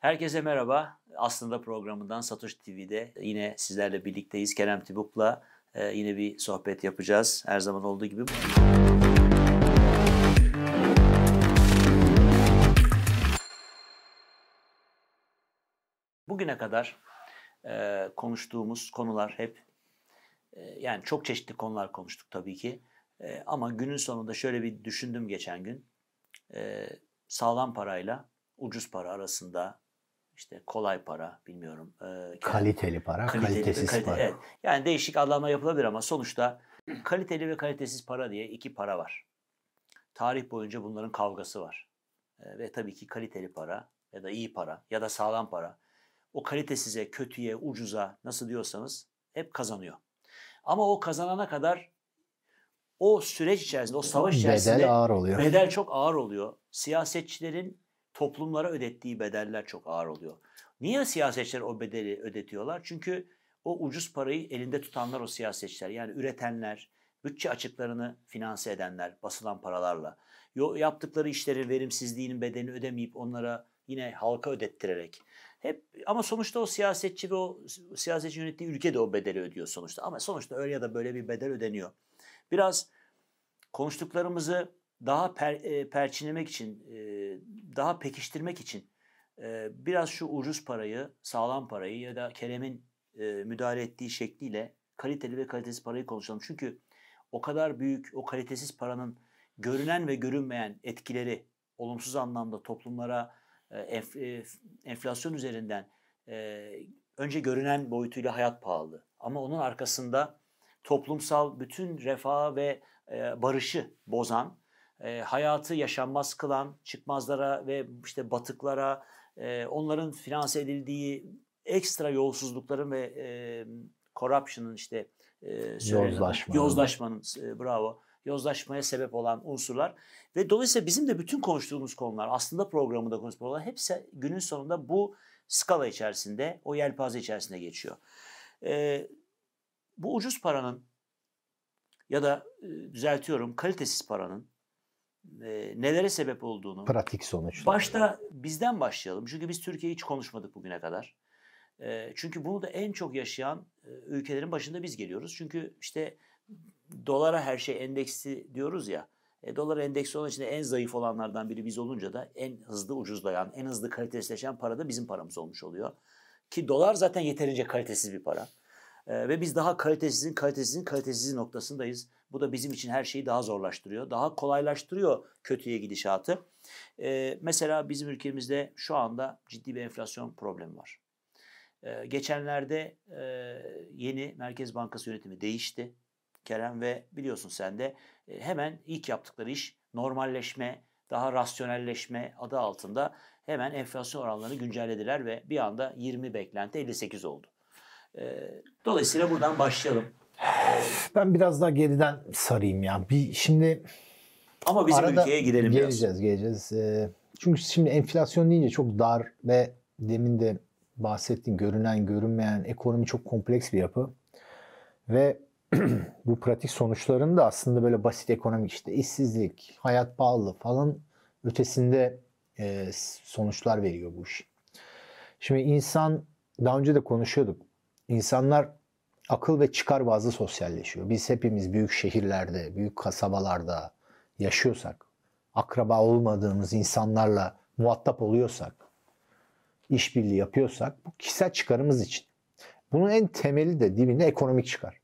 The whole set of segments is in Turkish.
Herkese merhaba. Aslında programından Satoshi TV'de yine sizlerle birlikteyiz. Kerem Tibuk'la e, yine bir sohbet yapacağız. Her zaman olduğu gibi. Bugüne kadar e, konuştuğumuz konular hep e, yani çok çeşitli konular konuştuk tabii ki. Ama günün sonunda şöyle bir düşündüm geçen gün. E, sağlam parayla ucuz para arasında işte kolay para bilmiyorum. E, kaliteli para, kaliteli, kalitesiz kalite, para. Evet. Yani değişik adlanma yapılabilir ama sonuçta kaliteli ve kalitesiz para diye iki para var. Tarih boyunca bunların kavgası var. E, ve tabii ki kaliteli para ya da iyi para ya da sağlam para o kalitesize, kötüye, ucuza nasıl diyorsanız hep kazanıyor. Ama o kazanana kadar o süreç içerisinde, o savaş içerisinde bedel ağır oluyor. Bedel çok ağır oluyor. Siyasetçilerin toplumlara ödettiği bedeller çok ağır oluyor. Niye siyasetçiler o bedeli ödetiyorlar? Çünkü o ucuz parayı elinde tutanlar o siyasetçiler. Yani üretenler, bütçe açıklarını finanse edenler basılan paralarla. Yaptıkları işlerin verimsizliğinin bedelini ödemeyip onlara yine halka ödettirerek. Hep ama sonuçta o siyasetçi ve o siyasetçi yönettiği ülke de o bedeli ödüyor sonuçta. Ama sonuçta öyle ya da böyle bir bedel ödeniyor. Biraz konuştuklarımızı daha per, e, perçinlemek için, e, daha pekiştirmek için e, biraz şu ucuz parayı, sağlam parayı ya da Kerem'in e, müdahale ettiği şekliyle kaliteli ve kalitesiz parayı konuşalım. Çünkü o kadar büyük, o kalitesiz paranın görünen ve görünmeyen etkileri olumsuz anlamda toplumlara enf, enflasyon üzerinden önce görünen boyutuyla hayat pahalı. Ama onun arkasında toplumsal bütün refah ve barışı bozan, hayatı yaşanmaz kılan, çıkmazlara ve işte batıklara, onların finanse edildiği ekstra yolsuzlukların ve corruption'ın işte yozlaşma. yozlaşmanın bravo yozlaşmaya sebep olan unsurlar ve dolayısıyla bizim de bütün konuştuğumuz konular aslında programında konuştuğumuz konular hepsi günün sonunda bu skala içerisinde, o yelpaze içerisinde geçiyor. Ee, bu ucuz paranın ya da e, düzeltiyorum kalitesiz paranın e, nelere sebep olduğunu pratik sonuçlar. Başta bizden başlayalım. Çünkü biz Türkiye hiç konuşmadık bugüne kadar. E, çünkü bunu da en çok yaşayan e, ülkelerin başında biz geliyoruz. Çünkü işte dolara her şey endeksi diyoruz ya. E, dolar endeksi olan için en zayıf olanlardan biri biz olunca da en hızlı ucuzlayan, en hızlı kalitesizleşen para da bizim paramız olmuş oluyor. Ki dolar zaten yeterince kalitesiz bir para. Ve biz daha kalitesizin, kalitesizin, kalitesizin noktasındayız. Bu da bizim için her şeyi daha zorlaştırıyor. Daha kolaylaştırıyor kötüye gidişatı. E, mesela bizim ülkemizde şu anda ciddi bir enflasyon problemi var. E, geçenlerde e, yeni Merkez Bankası yönetimi değişti. Kerem ve biliyorsun sen de e, hemen ilk yaptıkları iş normalleşme, daha rasyonelleşme adı altında hemen enflasyon oranlarını güncellediler ve bir anda 20 beklenti 58 oldu. E, dolayısıyla buradan başlayalım. Ben biraz daha geriden sarayım ya. Bir şimdi ama bizim Arada ülkeye girelim geleceğiz, biraz. Geleceğiz, e, Çünkü şimdi enflasyon deyince çok dar ve demin de bahsettiğim görünen görünmeyen ekonomi çok kompleks bir yapı. Ve bu pratik sonuçların da aslında böyle basit ekonomik işte işsizlik, hayat pahalı falan ötesinde e, sonuçlar veriyor bu iş. Şimdi insan daha önce de konuşuyorduk. İnsanlar akıl ve çıkar bazlı sosyalleşiyor. Biz hepimiz büyük şehirlerde, büyük kasabalarda yaşıyorsak, akraba olmadığımız insanlarla muhatap oluyorsak, işbirliği yapıyorsak bu kişisel çıkarımız için. Bunun en temeli de dibinde ekonomik çıkar.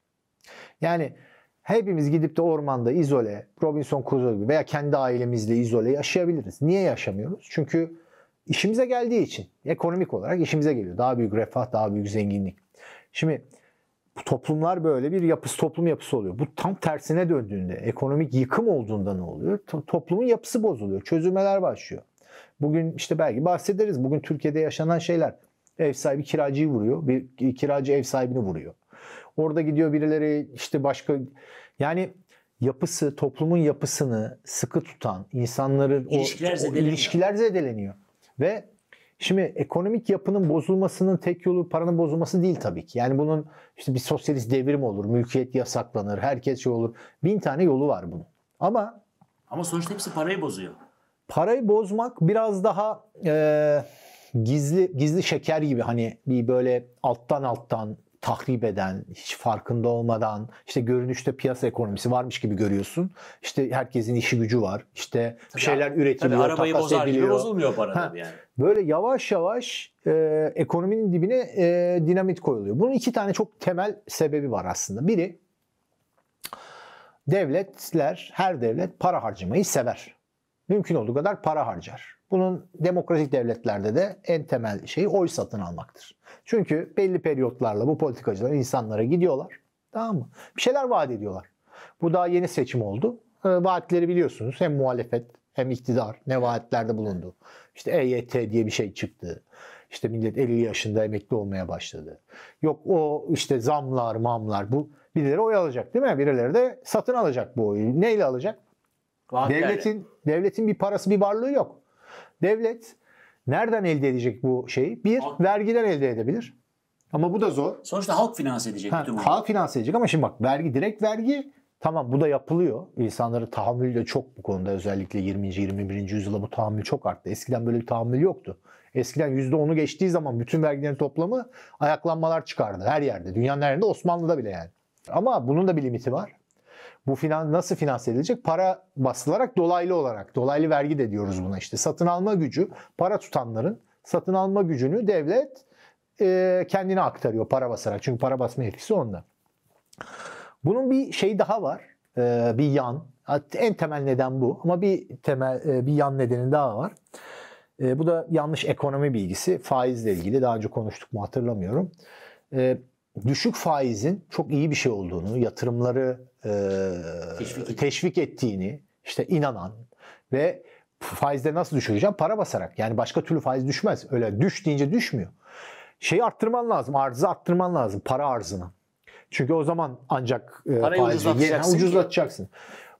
Yani hepimiz gidip de ormanda izole, Robinson Crusoe gibi veya kendi ailemizle izole yaşayabiliriz. Niye yaşamıyoruz? Çünkü işimize geldiği için. Ekonomik olarak işimize geliyor. Daha büyük refah, daha büyük zenginlik. Şimdi bu toplumlar böyle bir yapısı, toplum yapısı oluyor. Bu tam tersine döndüğünde, ekonomik yıkım olduğunda ne oluyor? toplumun yapısı bozuluyor. Çözülmeler başlıyor. Bugün işte belki bahsederiz. Bugün Türkiye'de yaşanan şeyler. Ev sahibi kiracıyı vuruyor. Bir kiracı ev sahibini vuruyor. Orada gidiyor birileri işte başka yani yapısı, toplumun yapısını sıkı tutan insanların ilişkiler, o, zedeleniyor. O ilişkiler zedeleniyor. Ve şimdi ekonomik yapının bozulmasının tek yolu paranın bozulması değil tabii ki. Yani bunun işte bir sosyalist devrim olur, mülkiyet yasaklanır, herkes şey olur. Bin tane yolu var bunun. Ama ama sonuçta hepsi parayı bozuyor. Parayı bozmak biraz daha e, gizli gizli şeker gibi hani bir böyle alttan alttan tahrip eden, hiç farkında olmadan işte görünüşte piyasa ekonomisi varmış gibi görüyorsun. İşte herkesin işi gücü var. İşte bir şeyler üretiliyor, Tabii arabayı takas bozar ediliyor. bozulmuyor para Ha. tabii yani. Böyle yavaş yavaş e, ekonominin dibine e, dinamit koyuluyor. Bunun iki tane çok temel sebebi var aslında. Biri devletler, her devlet para harcamayı sever. Mümkün olduğu kadar para harcar. Bunun demokratik devletlerde de en temel şeyi oy satın almaktır. Çünkü belli periyotlarla bu politikacılar insanlara gidiyorlar. Tamam mı? Bir şeyler vaat ediyorlar. Bu daha yeni seçim oldu. E, vaatleri biliyorsunuz. Hem muhalefet hem iktidar ne vaatlerde bulundu. İşte EYT diye bir şey çıktı. İşte millet 50 yaşında emekli olmaya başladı. Yok o işte zamlar, mamlar bu birileri oy alacak değil mi? Birileri de satın alacak bu oyu. Neyle alacak? Vaatlerle. Devletin devletin bir parası, bir varlığı yok. Devlet nereden elde edecek bu şeyi? Bir, Halk. vergiden elde edebilir. Ama bu da zor. Sonuçta halk finanse edecek Ha, bütün halk finanse edecek ama şimdi bak vergi, direkt vergi tamam bu da yapılıyor. İnsanların tahammülü de çok bu konuda özellikle 20. 21. yüzyılda bu tahammül çok arttı. Eskiden böyle bir tahammül yoktu. Eskiden %10'u geçtiği zaman bütün vergilerin toplamı ayaklanmalar çıkardı her yerde. Dünyanın her yerinde Osmanlı'da bile yani. Ama bunun da bir limiti var. Bu finan nasıl finanse edilecek? Para basılarak dolaylı olarak. Dolaylı vergi de diyoruz buna işte. Satın alma gücü, para tutanların satın alma gücünü devlet e, kendine aktarıyor para basarak. Çünkü para basma yetkisi onda. Bunun bir şey daha var. E, bir yan. En temel neden bu. Ama bir temel e, bir yan nedeni daha var. E, bu da yanlış ekonomi bilgisi. Faizle ilgili. Daha önce konuştuk mu hatırlamıyorum. E, düşük faizin çok iyi bir şey olduğunu, yatırımları e, Teşvik teşvik, et- ettiğini işte inanan ve faizleri nasıl düşüreceğim? Para basarak. Yani başka türlü faiz düşmez. Öyle düş deyince düşmüyor. Şeyi arttırman lazım. Arzı arttırman lazım. Para arzını. Çünkü o zaman ancak e, Parayı faizi- ucuzlatacaksın ucuzlatacaksın.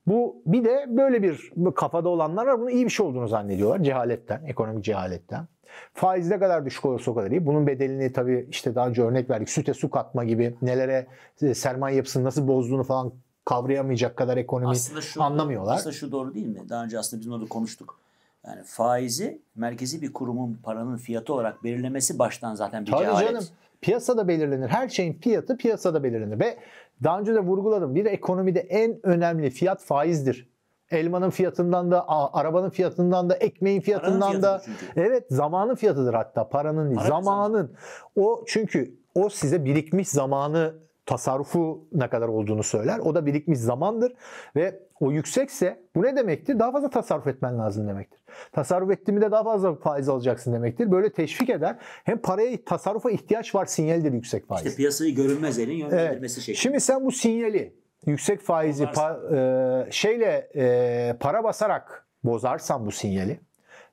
Bu bir de böyle bir kafada olanlar var. Bunun iyi bir şey olduğunu zannediyorlar. Cehaletten, ekonomik cehaletten. Faiz ne kadar düşük olursa o kadar iyi. Bunun bedelini tabii işte daha önce örnek verdik. Süte su katma gibi nelere e, sermaye yapısını nasıl bozduğunu falan kavrayamayacak kadar ekonomi aslında şu anlamıyorlar. Aslında şu doğru değil mi? Daha önce aslında biz onu konuştuk. Yani faizi merkezi bir kurumun paranın fiyatı olarak belirlemesi baştan zaten bir Tabii cehalet. canım. Piyasada belirlenir. Her şeyin fiyatı piyasada belirlenir. Ve daha önce de vurguladım. Bir ekonomide en önemli fiyat faizdir. Elmanın fiyatından da, arabanın fiyatından da, ekmeğin fiyatından da. fiyatıdır çünkü. Evet, zamanın fiyatıdır hatta. Paranın değil, Para zamanın. O çünkü o size birikmiş zamanı tasarrufu ne kadar olduğunu söyler. O da birikmiş zamandır ve o yüksekse bu ne demektir? Daha fazla tasarruf etmen lazım demektir. Tasarruf ettiğinde daha fazla faiz alacaksın demektir. Böyle teşvik eder. Hem paraya tasarrufa ihtiyaç var sinyaldir yüksek faiz. İşte piyasayı görünmez elin yönlendirmesi şeklinde. Şimdi sen bu sinyali yüksek faizi pa- e, şeyle e, para basarak bozarsan bu sinyali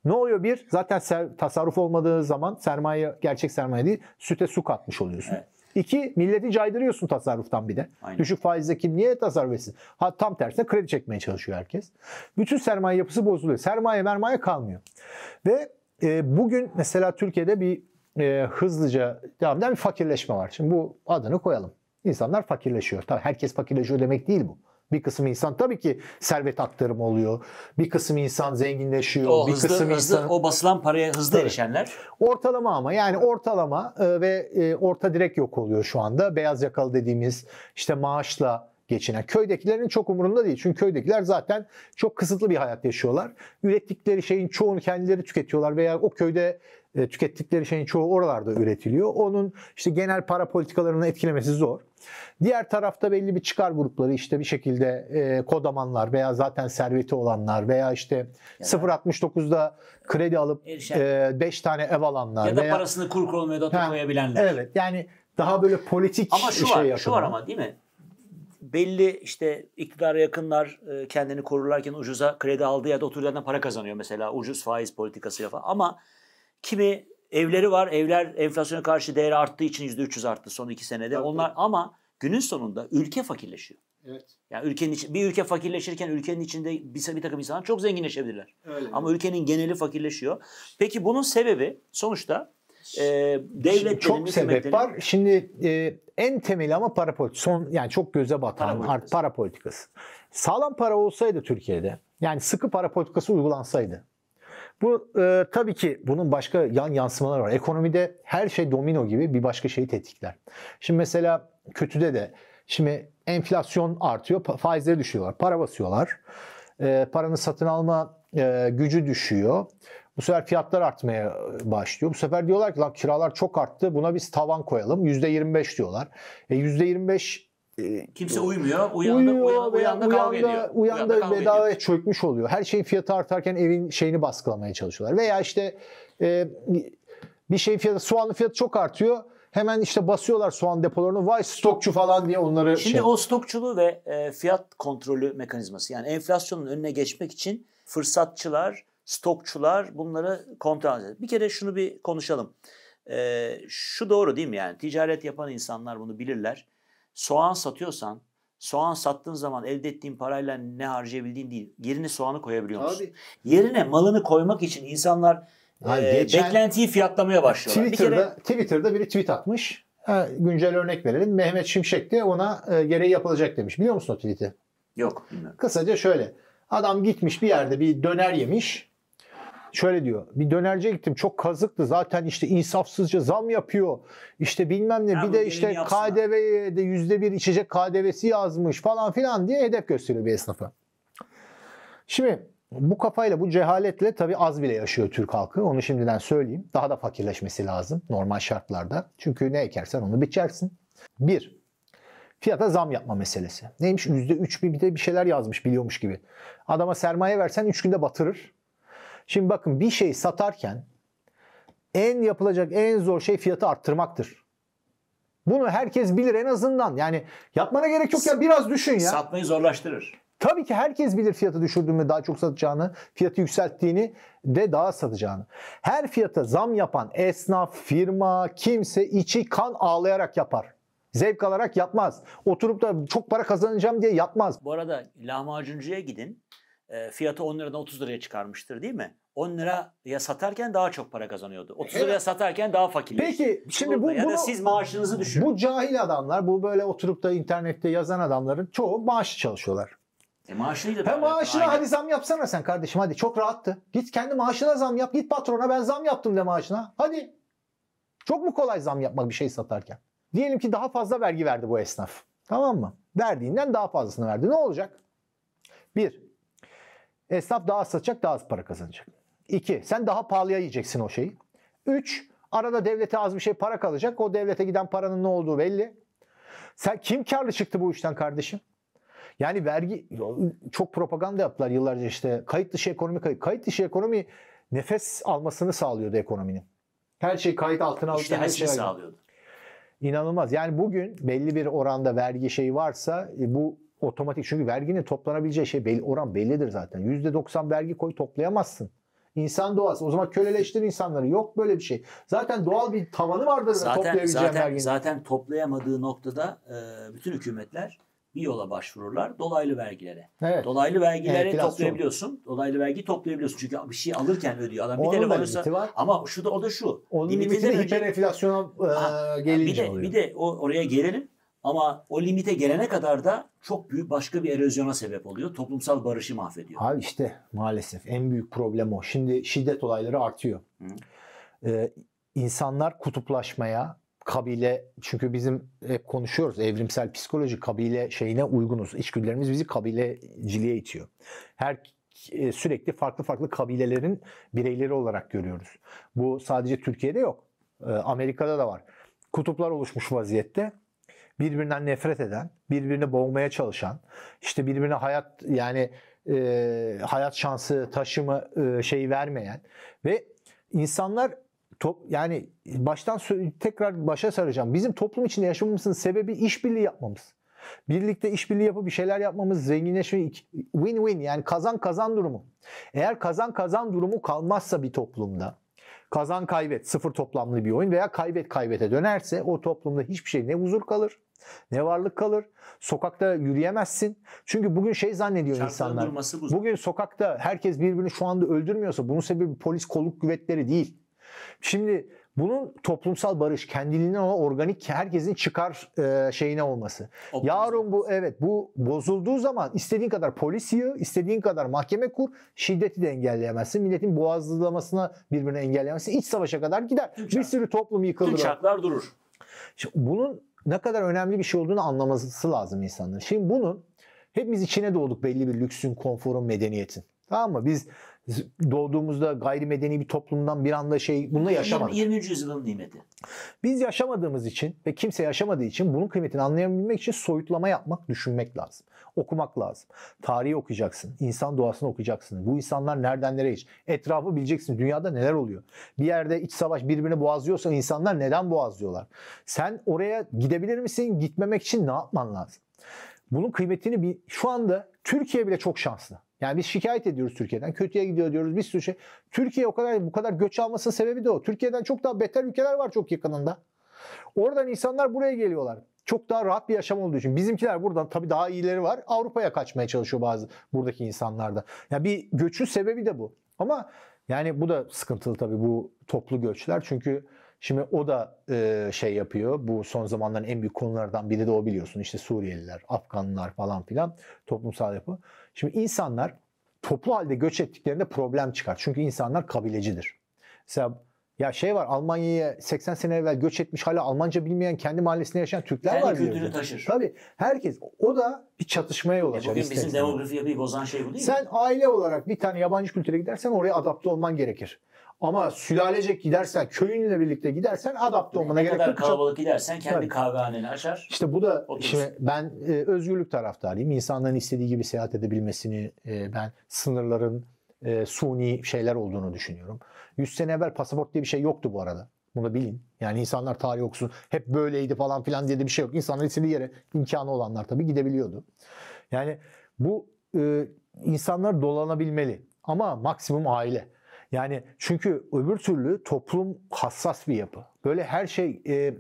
ne oluyor? Bir, zaten ser- tasarruf olmadığı zaman sermaye, gerçek sermaye değil, süte su katmış oluyorsun. Evet. İki, milleti caydırıyorsun tasarruftan bir de. Aynen. Düşük faizle kim niye tasarruf etsin? Ha, tam tersine kredi çekmeye çalışıyor herkes. Bütün sermaye yapısı bozuluyor. Sermaye mermaye kalmıyor. Ve e, bugün mesela Türkiye'de bir e, hızlıca devam eden bir fakirleşme var. Şimdi bu adını koyalım. İnsanlar fakirleşiyor. Tabii herkes fakirleşiyor demek değil bu. Bir kısım insan tabii ki servet aktarımı oluyor. Bir kısım insan zenginleşiyor. o bir hızlı, kısım hızlı insan o basılan paraya hızlı Tabii. erişenler Ortalama ama yani ortalama e, ve e, orta direkt yok oluyor şu anda. Beyaz yakalı dediğimiz işte maaşla geçinen. Köydekilerin çok umurunda değil. Çünkü köydekiler zaten çok kısıtlı bir hayat yaşıyorlar. Ürettikleri şeyin çoğunu kendileri tüketiyorlar veya o köyde e, tükettikleri şeyin çoğu oralarda üretiliyor. Onun işte genel para politikalarını etkilemesi zor. Diğer tarafta belli bir çıkar grupları işte bir şekilde e, kodamanlar veya zaten serveti olanlar veya işte 0.69'da kredi alıp Erişen. 5 tane ev alanlar ya da veya parasını kur kol mevduata Ha, koyabilenler. evet yani daha böyle politik Ama şu şey var, şu var ama değil mi? Belli işte iktidara yakınlar e, kendini korurlarken ucuza kredi aldığı yerde oturduğu yerden para kazanıyor mesela ucuz faiz politikasıyla falan. Ama kimi evleri var, evler enflasyona karşı değeri arttığı için %300 arttı son iki senede. Tabii, Onlar ama günün sonunda ülke fakirleşiyor. Evet. Yani ülkenin içi- bir ülke fakirleşirken ülkenin içinde bir, bir takım insanlar çok zenginleşebilirler. Öyle. Ama ülkenin geneli fakirleşiyor. Peki bunun sebebi sonuçta e, devletlerin, çok sebep var. Şimdi e, en temeli ama para politikası. Son yani çok göze batan Para politikası. para politikası. Sağlam para olsaydı Türkiye'de yani sıkı para politikası uygulansaydı Bu e, tabii ki bunun başka yan yansımaları var. Ekonomide her şey domino gibi bir başka şeyi tetikler. Şimdi mesela kötüde de şimdi enflasyon artıyor, faizleri düşüyorlar, para basıyorlar. E, paranın satın alma e, gücü düşüyor. Bu sefer fiyatlar artmaya başlıyor. Bu sefer diyorlar ki lan kiralar çok arttı buna biz tavan koyalım. %25 diyorlar. E %25 e, Kimse uymuyor. Uyandı, uyuyor uyan, uyanda kavga ediyor. Uyanda, uyanda bedavaya çökmüş oluyor. Her şeyin fiyatı artarken evin şeyini baskılamaya çalışıyorlar. Veya işte e, bir şeyin fiyatı, soğanın fiyatı çok artıyor. Hemen işte basıyorlar soğan depolarını. Vay stokçu falan diye onları Şimdi şey... o stokçuluğu ve e, fiyat kontrolü mekanizması yani enflasyonun önüne geçmek için fırsatçılar stokçular bunları kontrol edecek. Bir kere şunu bir konuşalım. Ee, şu doğru değil mi yani? Ticaret yapan insanlar bunu bilirler. Soğan satıyorsan soğan sattığın zaman elde ettiğin parayla ne harcayabildiğin değil. Yerine soğanı koyabiliyor musun? Abi. Yerine malını koymak için insanlar yani e, geçen, beklentiyi fiyatlamaya başlıyorlar. Twitter'da, bir kere, Twitter'da biri tweet atmış. Ha, güncel örnek verelim. Mehmet Şimşek de ona e, gereği yapılacak demiş. Biliyor musun o tweet'i? Yok bilmiyorum. Kısaca şöyle. Adam gitmiş bir yerde bir döner yemiş şöyle diyor. Bir dönerciye gittim çok kazıktı. Zaten işte insafsızca zam yapıyor. İşte bilmem ne. Ya bir de işte KDV'ye de yüzde bir içecek KDV'si yazmış falan filan diye hedef gösteriyor bir esnafa. Şimdi bu kafayla bu cehaletle tabii az bile yaşıyor Türk halkı. Onu şimdiden söyleyeyim. Daha da fakirleşmesi lazım normal şartlarda. Çünkü ne ekersen onu biçersin. Bir, fiyata zam yapma meselesi. Neymiş? %3 bir de bir şeyler yazmış biliyormuş gibi. Adama sermaye versen 3 günde batırır. Şimdi bakın bir şey satarken en yapılacak en zor şey fiyatı arttırmaktır. Bunu herkes bilir en azından. Yani yapmana gerek yok ya biraz düşün ya. Satmayı zorlaştırır. Tabii ki herkes bilir fiyatı düşürdüğünde daha çok satacağını, fiyatı yükselttiğini de daha satacağını. Her fiyata zam yapan esnaf, firma, kimse içi kan ağlayarak yapar. Zevk alarak yapmaz. Oturup da çok para kazanacağım diye yapmaz. Bu arada lahmacuncuya gidin e, fiyatı 10 liradan 30 liraya çıkarmıştır değil mi? 10 liraya satarken daha çok para kazanıyordu. 30 liraya satarken daha fakirleşti. Peki şimdi bu ya bunu, da siz maaşınızı düşünün. Bu cahil adamlar, bu böyle oturup da internette yazan adamların çoğu maaşı çalışıyorlar. E maaşıyla da. He maaşına hadi zam yapsana sen kardeşim hadi çok rahattı. Git kendi maaşına zam yap. Git patrona ben zam yaptım de maaşına. Hadi. Çok mu kolay zam yapmak bir şey satarken? Diyelim ki daha fazla vergi verdi bu esnaf. Tamam mı? Verdiğinden daha fazlasını verdi. Ne olacak? Bir, Esnaf daha az satacak, daha az para kazanacak. İki, sen daha pahalıya yiyeceksin o şeyi. Üç, arada devlete az bir şey para kalacak. O devlete giden paranın ne olduğu belli. Sen kim karlı çıktı bu işten kardeşim? Yani vergi çok propaganda yaptılar yıllarca işte kayıt dışı ekonomi kayıt. Kayıt dışı ekonomi nefes almasını sağlıyordu ekonominin. Her şey kayıt altına alındı. İşte her şey sağlıyordu. İnanılmaz. Yani bugün belli bir oranda vergi şeyi varsa e, bu otomatik çünkü verginin toplanabileceği şey belli, oran bellidir zaten. %90 vergi koy toplayamazsın. İnsan doğası. O zaman köleleştir insanları. Yok böyle bir şey. Zaten doğal bir tavanı vardır zaten, toplayabileceğin zaten, verginin. Zaten toplayamadığı noktada e, bütün hükümetler bir yola başvururlar. Dolaylı vergilere. Evet. Dolaylı vergileri evet, toplayabiliyorsun. Dolaylı vergi toplayabiliyorsun. Çünkü bir şey alırken ödüyor adam. Bir Onun telefon alırsa var. ama şu da o da şu. Onun limiti de hiper enflasyona e, gelince bir de, oluyor. Bir de o, oraya gelelim. Ama o limite gelene kadar da çok büyük başka bir erozyona sebep oluyor. Toplumsal barışı mahvediyor. Abi işte maalesef en büyük problem o. Şimdi şiddet olayları artıyor. Hı. Ee, insanlar kutuplaşmaya, kabile çünkü bizim hep konuşuyoruz evrimsel psikoloji kabile şeyine uygunuz. İçgüdülerimiz bizi kabileciliğe itiyor. Her e, sürekli farklı farklı kabilelerin bireyleri olarak görüyoruz. Bu sadece Türkiye'de yok. Ee, Amerika'da da var. Kutuplar oluşmuş vaziyette birbirinden nefret eden, birbirini boğmaya çalışan, işte birbirine hayat yani e, hayat şansı taşıma e, şeyi vermeyen ve insanlar top yani baştan tekrar başa saracağım. Bizim toplum içinde yaşamamızın sebebi işbirliği yapmamız. Birlikte işbirliği yapıp bir şeyler yapmamız, zenginleşme, win-win yani kazan kazan durumu. Eğer kazan kazan durumu kalmazsa bir toplumda kazan kaybet sıfır toplamlı bir oyun veya kaybet kaybete dönerse o toplumda hiçbir şey ne huzur kalır ne varlık kalır. Sokakta yürüyemezsin. Çünkü bugün şey zannediyor Çarpıların insanlar. Bu. Bugün sokakta herkes birbirini şu anda öldürmüyorsa bunun sebebi polis kolluk kuvvetleri değil. Şimdi bunun toplumsal barış, kendiliğinden olan organik herkesin çıkar e, şeyine olması. Optimizm. Yarın bu evet bu bozulduğu zaman istediğin kadar polis yığ, istediğin kadar mahkeme kur, şiddeti de engelleyemezsin. Milletin boğazlamasına birbirini engelleyemezsin. İç savaşa kadar gider. Tüm bir sürü toplum Tüm yıkılır. çarklar durur. Şimdi bunun ne kadar önemli bir şey olduğunu anlaması lazım insanların. Şimdi bunun hepimiz içine doğduk belli bir lüksün, konforun, medeniyetin. Tamam mı? Biz doğduğumuzda gayrimedeni bir toplumdan bir anda şey bununla yaşamadık. 20. yüzyılın nimeti. Biz yaşamadığımız için ve kimse yaşamadığı için bunun kıymetini anlayabilmek için soyutlama yapmak, düşünmek lazım. Okumak lazım. Tarihi okuyacaksın. insan doğasını okuyacaksın. Bu insanlar nereden nereye. Etrafı bileceksin. Dünyada neler oluyor? Bir yerde iç savaş birbirini boğazlıyorsa insanlar neden boğazlıyorlar? Sen oraya gidebilir misin? Gitmemek için ne yapman lazım? Bunun kıymetini bir, şu anda Türkiye bile çok şanslı. Yani biz şikayet ediyoruz Türkiye'den. Kötüye gidiyor diyoruz bir sürü şey. Türkiye o kadar bu kadar göç almasının sebebi de o. Türkiye'den çok daha beter ülkeler var çok yakınında. Oradan insanlar buraya geliyorlar. Çok daha rahat bir yaşam olduğu için. Bizimkiler buradan tabii daha iyileri var. Avrupa'ya kaçmaya çalışıyor bazı buradaki insanlar da. Ya bir göçün sebebi de bu. Ama yani bu da sıkıntılı tabii bu toplu göçler. Çünkü şimdi o da e, şey yapıyor. Bu son zamanların en büyük konulardan biri de o biliyorsun. İşte Suriyeliler, Afganlar falan filan toplumsal yapı. Şimdi insanlar toplu halde göç ettiklerinde problem çıkar. Çünkü insanlar kabilecidir. Mesela ya şey var Almanya'ya 80 sene evvel göç etmiş hala Almanca bilmeyen kendi mahallesinde yaşayan Türkler Kendi var kültürünü diyoruz. taşır. Tabii herkes o da bir çatışmaya yol açar. bugün bizim demografi yapıyı bozan şey bu değil mi? Sen aile olarak bir tane yabancı kültüre gidersen oraya adapte olman gerekir. Ama sülalecek gidersen, köyünle birlikte gidersen adapte olmana ne gerek kadar yok. kalabalık gidersen kendi Tabii. kahvehaneni açar. İşte bu da Oturursun. şimdi ben e, özgürlük taraftarıyım. İnsanların istediği gibi seyahat edebilmesini e, ben sınırların e, suni şeyler olduğunu düşünüyorum. 100 sene evvel pasaport diye bir şey yoktu bu arada. Bunu bilin. Yani insanlar tarih okusun. Hep böyleydi falan filan diye de bir şey yok. İnsanlar istediği yere imkanı olanlar tabii gidebiliyordu. Yani bu e, insanlar dolanabilmeli. Ama maksimum aile. Yani çünkü öbür türlü toplum hassas bir yapı. Böyle her şey e,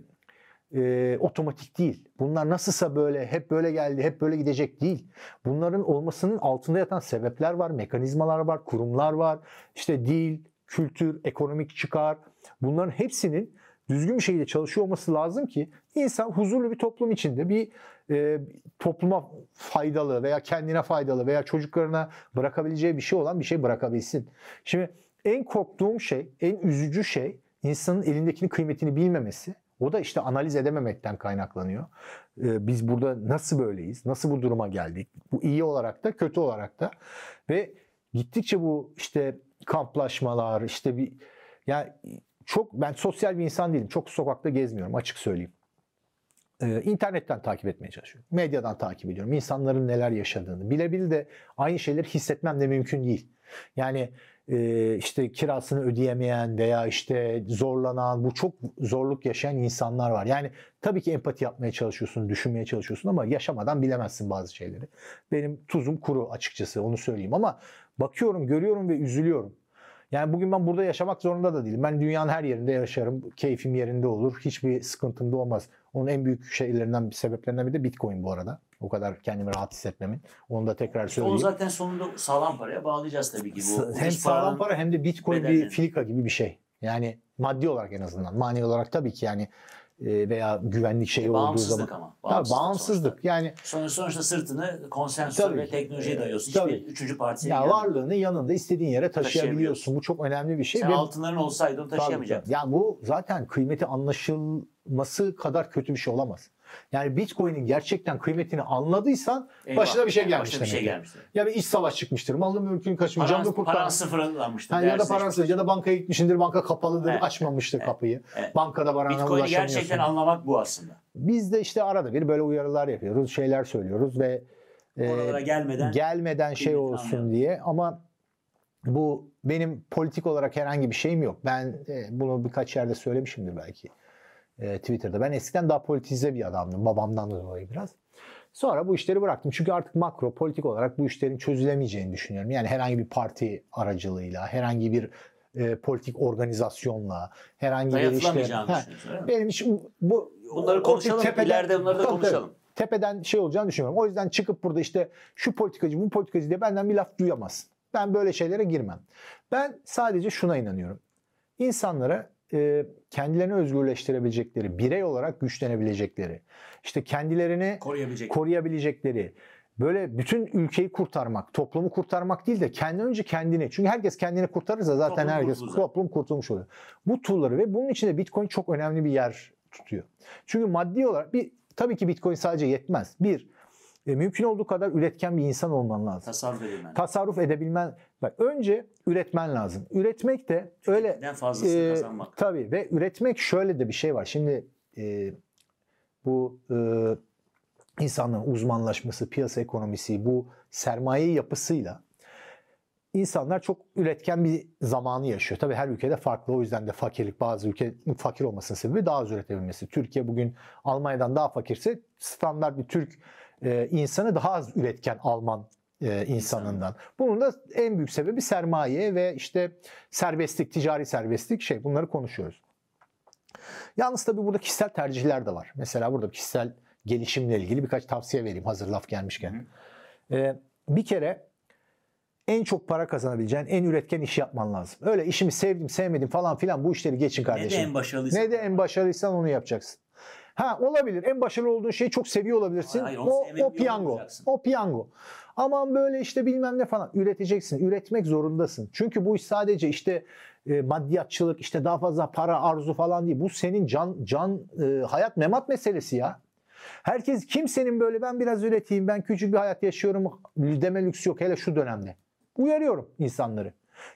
e, otomatik değil. Bunlar nasılsa böyle hep böyle geldi, hep böyle gidecek değil. Bunların olmasının altında yatan sebepler var, mekanizmalar var, kurumlar var. İşte dil, kültür, ekonomik çıkar. Bunların hepsinin düzgün bir şekilde çalışıyor olması lazım ki insan huzurlu bir toplum içinde bir e, topluma faydalı veya kendine faydalı veya çocuklarına bırakabileceği bir şey olan bir şey bırakabilsin. Şimdi en korktuğum şey, en üzücü şey insanın elindekinin kıymetini bilmemesi. O da işte analiz edememekten kaynaklanıyor. Ee, biz burada nasıl böyleyiz? Nasıl bu duruma geldik? Bu iyi olarak da kötü olarak da. Ve gittikçe bu işte kamplaşmalar, işte bir ya çok ben sosyal bir insan değilim. Çok sokakta gezmiyorum açık söyleyeyim. Ee, internetten takip etmeye çalışıyorum. Medyadan takip ediyorum. İnsanların neler yaşadığını. Bilebil de aynı şeyleri hissetmem de mümkün değil. Yani e, işte kirasını ödeyemeyen veya işte zorlanan, bu çok zorluk yaşayan insanlar var. Yani tabii ki empati yapmaya çalışıyorsun, düşünmeye çalışıyorsun ama yaşamadan bilemezsin bazı şeyleri. Benim tuzum kuru açıkçası onu söyleyeyim ama bakıyorum, görüyorum ve üzülüyorum. Yani bugün ben burada yaşamak zorunda da değilim. Ben dünyanın her yerinde yaşarım. Keyfim yerinde olur. Hiçbir sıkıntım da olmaz. Onun en büyük şeylerinden, sebeplerinden biri de Bitcoin bu arada. O kadar kendimi rahat hissetmemin. Onu da tekrar Onu söyleyeyim. zaten sonunda sağlam paraya bağlayacağız tabii ki. Bu hem sağlam para hem de Bitcoin bir bedelleri. filika gibi bir şey. Yani maddi olarak en azından. Manevi olarak tabii ki yani e, veya güvenlik şeyi olduğu Bağımsızlık zaman. ama. Tabii, Bağımsızlık bağımsızlık. sonuçta. Yani Sonuçta, sonuçta sırtını konsensör Tabii ve teknolojiye dayıyorsun. Tabii. Hiçbir üçüncü partiye ya gelmiyor. varlığını yanında istediğin yere taşıyabiliyorsun. Bu çok önemli bir şey. Sen Ve- altınların olsaydı onu Tabii, taşıyamayacaktın. tabii. Ya bu zaten kıymeti anlaşılması kadar kötü bir şey olamaz. Yani Bitcoin'in gerçekten kıymetini anladıysan Eyvah. başına bir şey gelmiş Başına bir şey demek. gelmiştir. ya bir iç savaş çıkmıştır. Malın mülkün kaçmış. Paran, Canını paran sıfırlanmıştır. Ha, ya da değersizleşmiş. parası ya da bankaya gitmişsindir. Banka kapalıdır. Evet. Açmamıştır Evet. kapıyı. Evet. Bankada barana Bitcoin'i gerçekten anlamak bu aslında. Biz de işte arada bir böyle uyarılar yapıyoruz. Şeyler söylüyoruz ve e, Oralara gelmeden gelmeden şey olsun anlayalım. diye ama bu benim politik olarak herhangi bir şeyim yok. Ben e, bunu birkaç yerde söylemişimdir belki e, Twitter'da. Ben eskiden daha politize bir adamdım. Babamdan dolayı biraz. Sonra bu işleri bıraktım. Çünkü artık makro politik olarak bu işlerin çözülemeyeceğini düşünüyorum. Yani herhangi bir parti aracılığıyla, herhangi bir e, politik organizasyonla, herhangi bir işte... Ha, benim için bu Bunları konuşalım. tepeden- İleride bunları da konuşalım. tepeden şey olacağını düşünüyorum. O yüzden çıkıp burada işte şu politikacı bu politikacı diye benden bir laf duyamazsın. Ben böyle şeylere girmem. Ben sadece şuna inanıyorum. İnsanlara e, kendilerini özgürleştirebilecekleri, birey olarak güçlenebilecekleri, işte kendilerini Koruyabilecek. koruyabilecekleri, böyle bütün ülkeyi kurtarmak, toplumu kurtarmak değil de kendi önce kendini. Çünkü herkes kendini kurtarırsa zaten Toplum herkes kurtulur zaten. toplum kurtulmuş oluyor. Bu tool'ları ve bunun içinde Bitcoin çok önemli bir yer tutuyor. Çünkü maddi olarak bir tabii ki Bitcoin sadece yetmez. Bir, e, mümkün olduğu kadar üretken bir insan olman lazım. Tasarruf edilmen. Tasarruf edebilmen. Bak önce üretmen lazım. Üretmek de öyle fazlasını e, kazanmak. Tabii ve üretmek şöyle de bir şey var. Şimdi e, bu e, insanların uzmanlaşması, piyasa ekonomisi, bu sermaye yapısıyla insanlar çok üretken bir zamanı yaşıyor. Tabii her ülkede farklı. O yüzden de fakirlik bazı ülke fakir olmasının sebebi daha az üretebilmesi. Türkiye bugün Almanya'dan daha fakirse standart bir Türk e, insanı daha az üretken Alman e, insanından. Bunun da en büyük sebebi sermaye ve işte serbestlik, ticari serbestlik şey bunları konuşuyoruz. Yalnız tabii burada kişisel tercihler de var. Mesela burada kişisel gelişimle ilgili birkaç tavsiye vereyim hazır laf gelmişken. Ee, bir kere en çok para kazanabileceğin, en üretken işi yapman lazım. Öyle işimi sevdim, sevmedim falan filan bu işleri geçin Ne kardeşim. de en başarılıysa. Ne de en başarılıysan onu yapacaksın. Ha olabilir. En başarılı olduğun şeyi çok seviyor olabilirsin. Hayır, o, o piyango. O piyango. Aman böyle işte bilmem ne falan üreteceksin. Üretmek zorundasın. Çünkü bu iş sadece işte e, maddiyatçılık, işte daha fazla para arzu falan değil. Bu senin can can e, hayat memat meselesi ya. Herkes kimsenin böyle ben biraz üreteyim, ben küçük bir hayat yaşıyorum deme lüksü yok hele şu dönemde. Uyarıyorum insanları.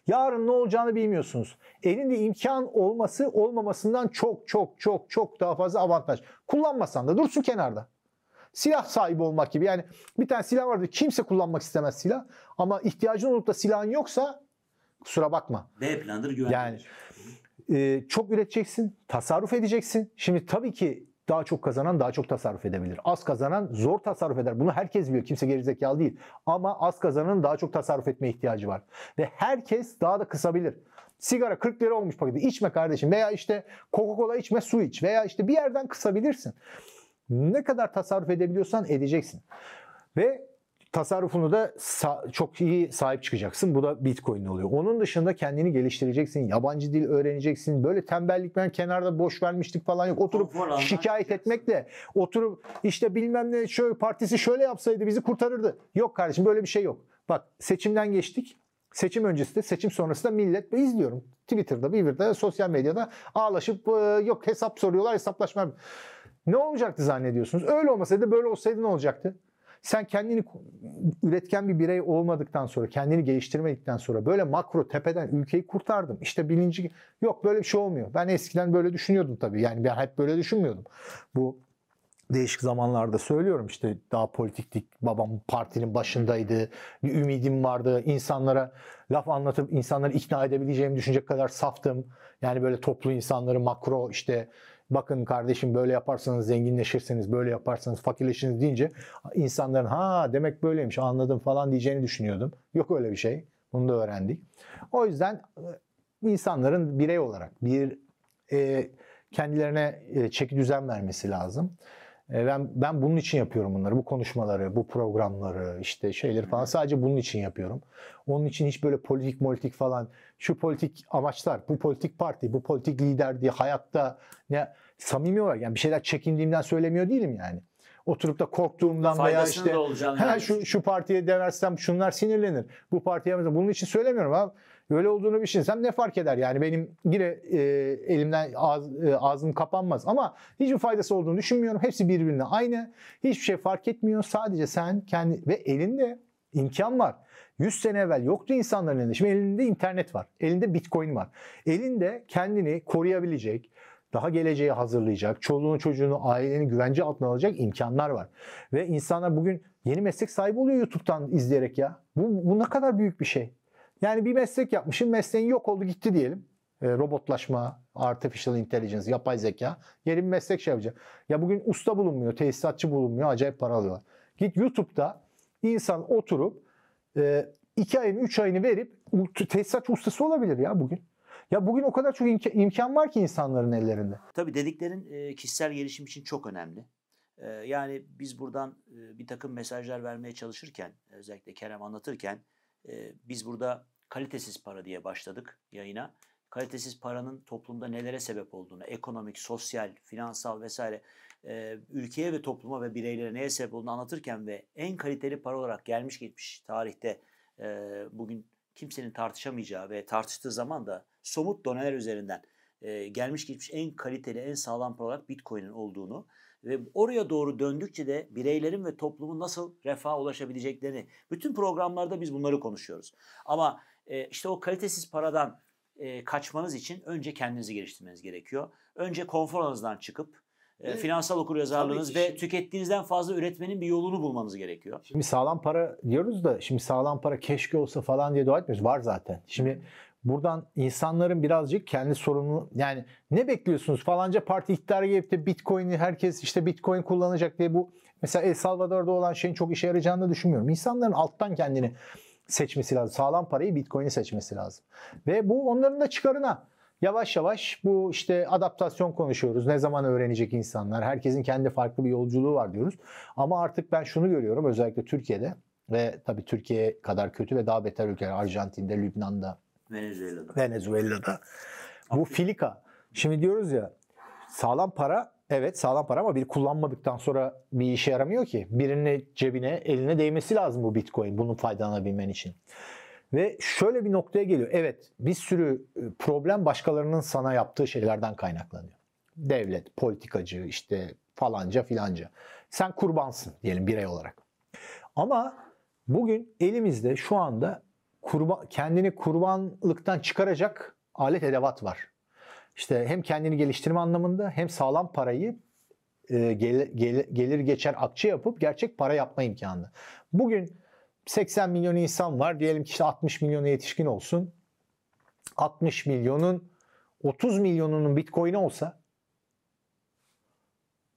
Yarın ne olacağını bilmiyorsunuz. Elinde imkan olması olmamasından çok çok çok çok daha fazla avantaj. Kullanmasan da dursun kenarda. Silah sahibi olmak gibi. Yani bir tane silah vardır. Kimse kullanmak istemez silah. Ama ihtiyacın olup da silahın yoksa kusura bakma. B planıdır güvenlidir. Yani e, çok üreteceksin, tasarruf edeceksin. Şimdi tabii ki daha çok kazanan daha çok tasarruf edebilir. Az kazanan zor tasarruf eder. Bunu herkes biliyor. Kimse gerizekalı değil. Ama az kazananın daha çok tasarruf etmeye ihtiyacı var. Ve herkes daha da kısabilir. Sigara 40 lira olmuş paketi. İçme kardeşim. Veya işte Coca-Cola içme su iç. Veya işte bir yerden kısabilirsin. Ne kadar tasarruf edebiliyorsan edeceksin. Ve tasarrufunu da çok iyi sahip çıkacaksın. Bu da Bitcoin oluyor. Onun dışında kendini geliştireceksin. Yabancı dil öğreneceksin. Böyle tembellik ben kenarda boş vermiştik falan yok. Oturup Konfor şikayet etmekle oturup işte bilmem ne şöyle partisi şöyle yapsaydı bizi kurtarırdı. Yok kardeşim böyle bir şey yok. Bak seçimden geçtik. Seçim öncesi de seçim sonrası da millet ben izliyorum. Twitter'da, Twitter'da, sosyal medyada ağlaşıp e, yok hesap soruyorlar hesaplaşma. Ne olacaktı zannediyorsunuz? Öyle olmasaydı böyle olsaydı ne olacaktı? Sen kendini üretken bir birey olmadıktan sonra, kendini geliştirmedikten sonra böyle makro tepeden ülkeyi kurtardım. İşte bilinci yok böyle bir şey olmuyor. Ben eskiden böyle düşünüyordum tabii. Yani ben hep böyle düşünmüyordum. Bu değişik zamanlarda söylüyorum işte daha politiktik babam partinin başındaydı bir ümidim vardı insanlara laf anlatıp insanları ikna edebileceğimi düşünecek kadar saftım yani böyle toplu insanları makro işte bakın kardeşim böyle yaparsanız zenginleşirsiniz böyle yaparsanız fakirleşirsiniz deyince insanların ha demek böyleymiş anladım falan diyeceğini düşünüyordum. Yok öyle bir şey. Bunu da öğrendik. O yüzden e, insanların birey olarak bir e, kendilerine e, çeki düzen vermesi lazım. E, Ben ben bunun için yapıyorum bunları. Bu konuşmaları, bu programları, işte şeyleri falan sadece bunun için yapıyorum. Onun için hiç böyle politik politik falan şu politik amaçlar, bu politik parti, bu politik lider diye hayatta ne samimi olarak yani bir şeyler çekindiğimden söylemiyor değilim yani. Oturup da korktuğumdan veya işte ha, yani. şu şu partiye denersem şunlar sinirlenir. Bu partiye mesela bunun için söylemiyorum abi. Öyle olduğunu düşünsem ne fark eder? Yani benim yine e, elimden ağız, e, ağzım kapanmaz ama hiçbir faydası olduğunu düşünmüyorum. Hepsi birbirine aynı. Hiçbir şey fark etmiyor. Sadece sen kendi ve elinde imkan var. 100 sene evvel yoktu insanların elinde. Şimdi elinde internet var. Elinde bitcoin var. Elinde kendini koruyabilecek, daha geleceğe hazırlayacak, çoluğunu çocuğunu aileni güvence altına alacak imkanlar var. Ve insanlar bugün yeni meslek sahibi oluyor YouTube'dan izleyerek ya. Bu, bu ne kadar büyük bir şey. Yani bir meslek yapmışım, mesleğin yok oldu gitti diyelim. E, robotlaşma, artificial intelligence, yapay zeka. Yeni bir meslek şey yapacak. Ya bugün usta bulunmuyor, tesisatçı bulunmuyor, acayip para alıyorlar. Git YouTube'da insan oturup e, iki ayını, üç ayını verip tesisatçı ustası olabilir ya bugün. Ya bugün o kadar çok imka- imkan var ki insanların ellerinde. Tabii dediklerin e, kişisel gelişim için çok önemli. E, yani biz buradan e, bir takım mesajlar vermeye çalışırken, özellikle Kerem anlatırken, e, biz burada kalitesiz para diye başladık yayına. kalitesiz paranın toplumda nelere sebep olduğunu, ekonomik, sosyal, finansal vesaire e, ülkeye ve topluma ve bireylere neye sebep olduğunu anlatırken ve en kaliteli para olarak gelmiş gitmiş tarihte e, bugün kimsenin tartışamayacağı ve tartıştığı zaman da somut doneler üzerinden e, gelmiş geçmiş en kaliteli, en sağlam para olarak Bitcoin'in olduğunu ve oraya doğru döndükçe de bireylerin ve toplumun nasıl refaha ulaşabileceklerini bütün programlarda biz bunları konuşuyoruz. Ama e, işte o kalitesiz paradan e, kaçmanız için önce kendinizi geliştirmeniz gerekiyor. Önce konfor alanınızdan çıkıp e, Evet. finansal okuryazarlığınız ve şimdi- tükettiğinizden fazla üretmenin bir yolunu bulmanız gerekiyor. Şimdi sağlam para diyoruz da şimdi sağlam para keşke olsa falan diye dua etmiyoruz. Var zaten. Şimdi buradan insanların birazcık kendi sorumlu yani ne bekliyorsunuz falanca parti iktidara gelip de bitcoin'i herkes işte bitcoin kullanacak diye bu mesela El Salvador'da olan şeyin çok işe yarayacağını da düşünmüyorum. İnsanların alttan kendini seçmesi lazım. Sağlam parayı bitcoin'i seçmesi lazım. Ve bu onların da çıkarına. Yavaş yavaş bu işte adaptasyon konuşuyoruz. Ne zaman öğrenecek insanlar? Herkesin kendi farklı bir yolculuğu var diyoruz. Ama artık ben şunu görüyorum özellikle Türkiye'de ve tabii Türkiye kadar kötü ve daha beter ülkeler Arjantin'de, Lübnan'da, Venezuela'da. Venezuela'da. Bu filika. Şimdi diyoruz ya sağlam para evet sağlam para ama bir kullanmadıktan sonra bir işe yaramıyor ki. Birinin cebine eline değmesi lazım bu bitcoin bunun faydalanabilmen için. Ve şöyle bir noktaya geliyor. Evet bir sürü e, problem başkalarının sana yaptığı şeylerden kaynaklanıyor. Devlet, politikacı işte falanca filanca. Sen kurbansın diyelim birey olarak. Ama bugün elimizde şu anda kurban, kendini kurbanlıktan çıkaracak alet edevat var. İşte hem kendini geliştirme anlamında hem sağlam parayı e, gel- gel- gelir geçer akçe yapıp gerçek para yapma imkanı. Bugün 80 milyon insan var. Diyelim ki işte 60 milyonu yetişkin olsun. 60 milyonun 30 milyonunun bitcoin'i olsa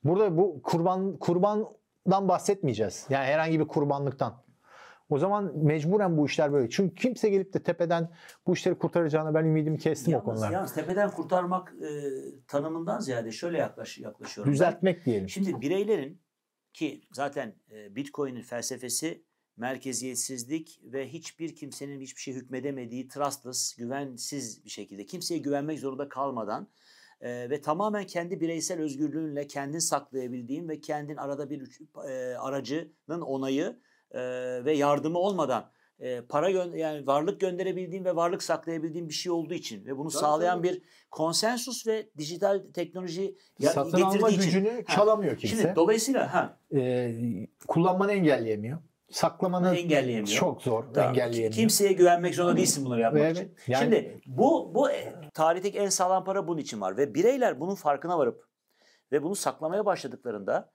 burada bu kurban kurbandan bahsetmeyeceğiz. Yani herhangi bir kurbanlıktan. O zaman mecburen bu işler böyle. Çünkü kimse gelip de tepeden bu işleri kurtaracağına ben ümidimi kestim o Yalnız, konularda. yalnız tepeden kurtarmak e, tanımından ziyade şöyle yaklaş, yaklaşıyorum. ben. Düzeltmek diyelim. Şimdi bireylerin ki zaten e, Bitcoin'in felsefesi merkeziyetsizlik ve hiçbir kimsenin hiçbir şey hükmedemediği trustless, güvensiz bir şekilde kimseye güvenmek zorunda kalmadan e, ve tamamen kendi bireysel özgürlüğünle kendin saklayabildiğin ve kendin arada bir e, aracının onayı e, ve yardımı olmadan e, para gö- yani varlık gönderebildiğin ve varlık saklayabildiğin bir şey olduğu için ve bunu Tabii, sağlayan tabii. bir konsensus ve dijital teknoloji ya- Satın alma getirdiği için. gücünü Ha. çalamıyor kimse. Şimdi dolayısıyla ha Ee, kullanmanı engelleyemiyor. Saklamanı engelleyemiyor. çok zor Tamam. engelleyemiyor. Kimseye güvenmek zorunda değilsin bunları yapmak Evet, için. yani- Şimdi bu bu e, tarihteki en sağlam para bunun için var ve bireyler bunun farkına varıp ve bunu saklamaya başladıklarında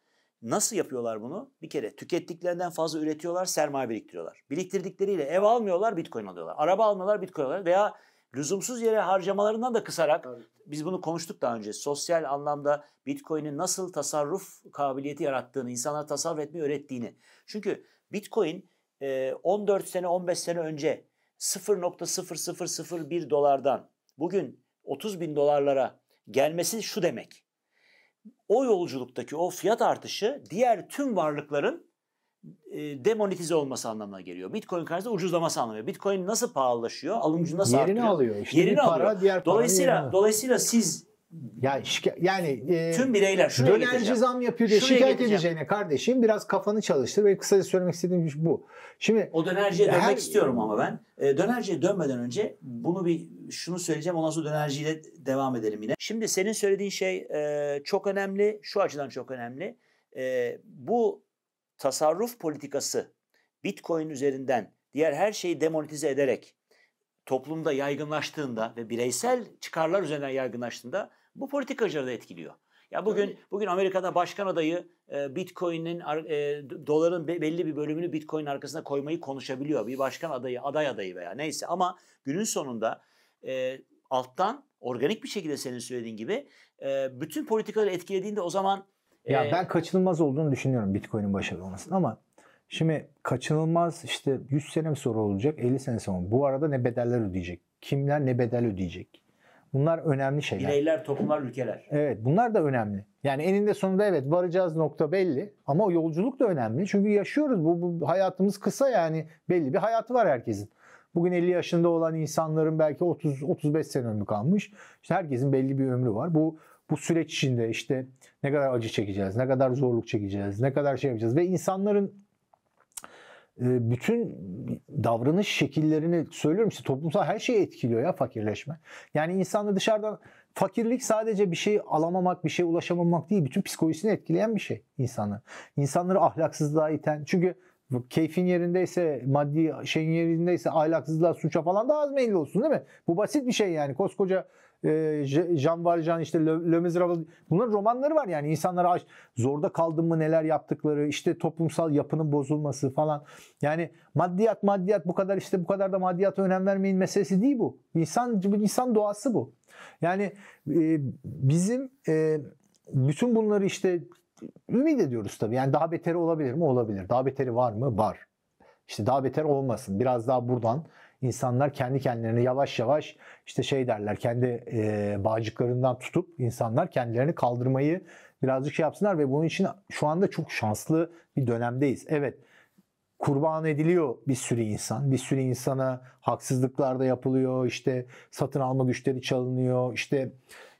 nasıl yapıyorlar bunu? Bir kere tükettiklerinden fazla üretiyorlar, sermaye biriktiriyorlar. Biriktirdikleriyle ev almıyorlar, bitcoin alıyorlar. Araba almıyorlar, bitcoin alıyorlar veya lüzumsuz yere harcamalarından da kısarak Tabii. biz bunu konuştuk daha önce. Sosyal anlamda Bitcoin'in nasıl tasarruf kabiliyeti yarattığını, insanlara tasarruf etmeyi öğrettiğini. Çünkü Bitcoin e, 14 sene 15 sene önce 0.0001 dolardan bugün 30 bin dolarlara gelmesi şu demek. O yolculuktaki o fiyat artışı diğer tüm varlıkların e, demonetize olması anlamına geliyor. Bitcoin karşısında ucuzlaması anlamına geliyor. Bitcoin nasıl pahalılaşıyor? Alım gücü nasıl yerini artıyor? alıyor. İşte Yerini para alıyor. diğer yerini Dolayısıyla alıyor. dolayısıyla siz yani, şika- yani e, tüm bireyler şuraya dönerci getireceğim. zam yapıyor diye Şuraya şikayet getireceğim. edeceğine kardeşim biraz kafanı çalıştır ve kısaca söylemek istediğim bu. Şimdi O dönerciye dönmek Her- istiyorum ama ben. E, dönerciye dönmeden önce bunu bir şunu söyleyeceğim ondan sonra dönerciyle devam edelim yine. Şimdi senin söylediğin şey e, çok önemli. Şu açıdan çok önemli. E, bu tasarruf politikası Bitcoin üzerinden diğer her şeyi demonetize ederek toplumda yaygınlaştığında ve bireysel çıkarlar üzerinden yaygınlaştığında bu politikacıları da etkiliyor. Ya bugün Tabii. bugün Amerika'da başkan adayı e, Bitcoin'in e, doların be- belli bir bölümünü Bitcoin arkasına koymayı konuşabiliyor. Bir başkan adayı, aday adayı veya neyse ama günün sonunda e, alttan organik bir şekilde senin söylediğin gibi e, bütün politikaları etkilediğinde o zaman Ya e, ben kaçınılmaz olduğunu düşünüyorum Bitcoin'in başarılı olmasının ama şimdi kaçınılmaz işte 100 sene sonra olacak 50 sene sonra. Bu arada ne bedeller ödeyecek? Kimler ne bedel ödeyecek? Bunlar önemli şeyler. bireyler, toplumlar, ülkeler. Evet bunlar da önemli. Yani eninde sonunda evet varacağız nokta belli ama o yolculuk da önemli. Çünkü yaşıyoruz bu, bu hayatımız kısa yani belli bir hayatı var herkesin. Bugün 50 yaşında olan insanların belki 30 35 sene ömrü kalmış. İşte herkesin belli bir ömrü var. Bu bu süreç içinde işte ne kadar acı çekeceğiz, ne kadar zorluk çekeceğiz, ne kadar şey yapacağız ve insanların bütün davranış şekillerini söylüyorum size toplumsal her şeyi etkiliyor ya fakirleşme. Yani insanı dışarıdan fakirlik sadece bir şey alamamak, bir şey ulaşamamak değil. Bütün psikolojisini etkileyen bir şey insanı. İnsanları ahlaksızlığa iten. Çünkü keyfin yerindeyse, maddi şeyin yerindeyse ahlaksızlığa, suça falan daha az meyilli olsun değil mi? Bu basit bir şey yani. Koskoca e, Jean Valjean işte Le, Le bunların romanları var yani. İnsanlara zorda kaldın mı neler yaptıkları işte toplumsal yapının bozulması falan. Yani maddiyat maddiyat bu kadar işte bu kadar da maddiyata önem vermeyin meselesi değil bu. İnsan insan doğası bu. Yani e, bizim e, bütün bunları işte ümit ediyoruz tabii. Yani daha beteri olabilir mi? Olabilir. Daha beteri var mı? Var. İşte daha beter olmasın. Biraz daha buradan insanlar kendi kendilerini yavaş yavaş işte şey derler kendi e, bağcıklarından tutup insanlar kendilerini kaldırmayı birazcık şey yapsınlar ve bunun için şu anda çok şanslı bir dönemdeyiz. Evet kurban ediliyor bir sürü insan. Bir sürü insana haksızlıklar da yapılıyor. İşte satın alma güçleri çalınıyor. İşte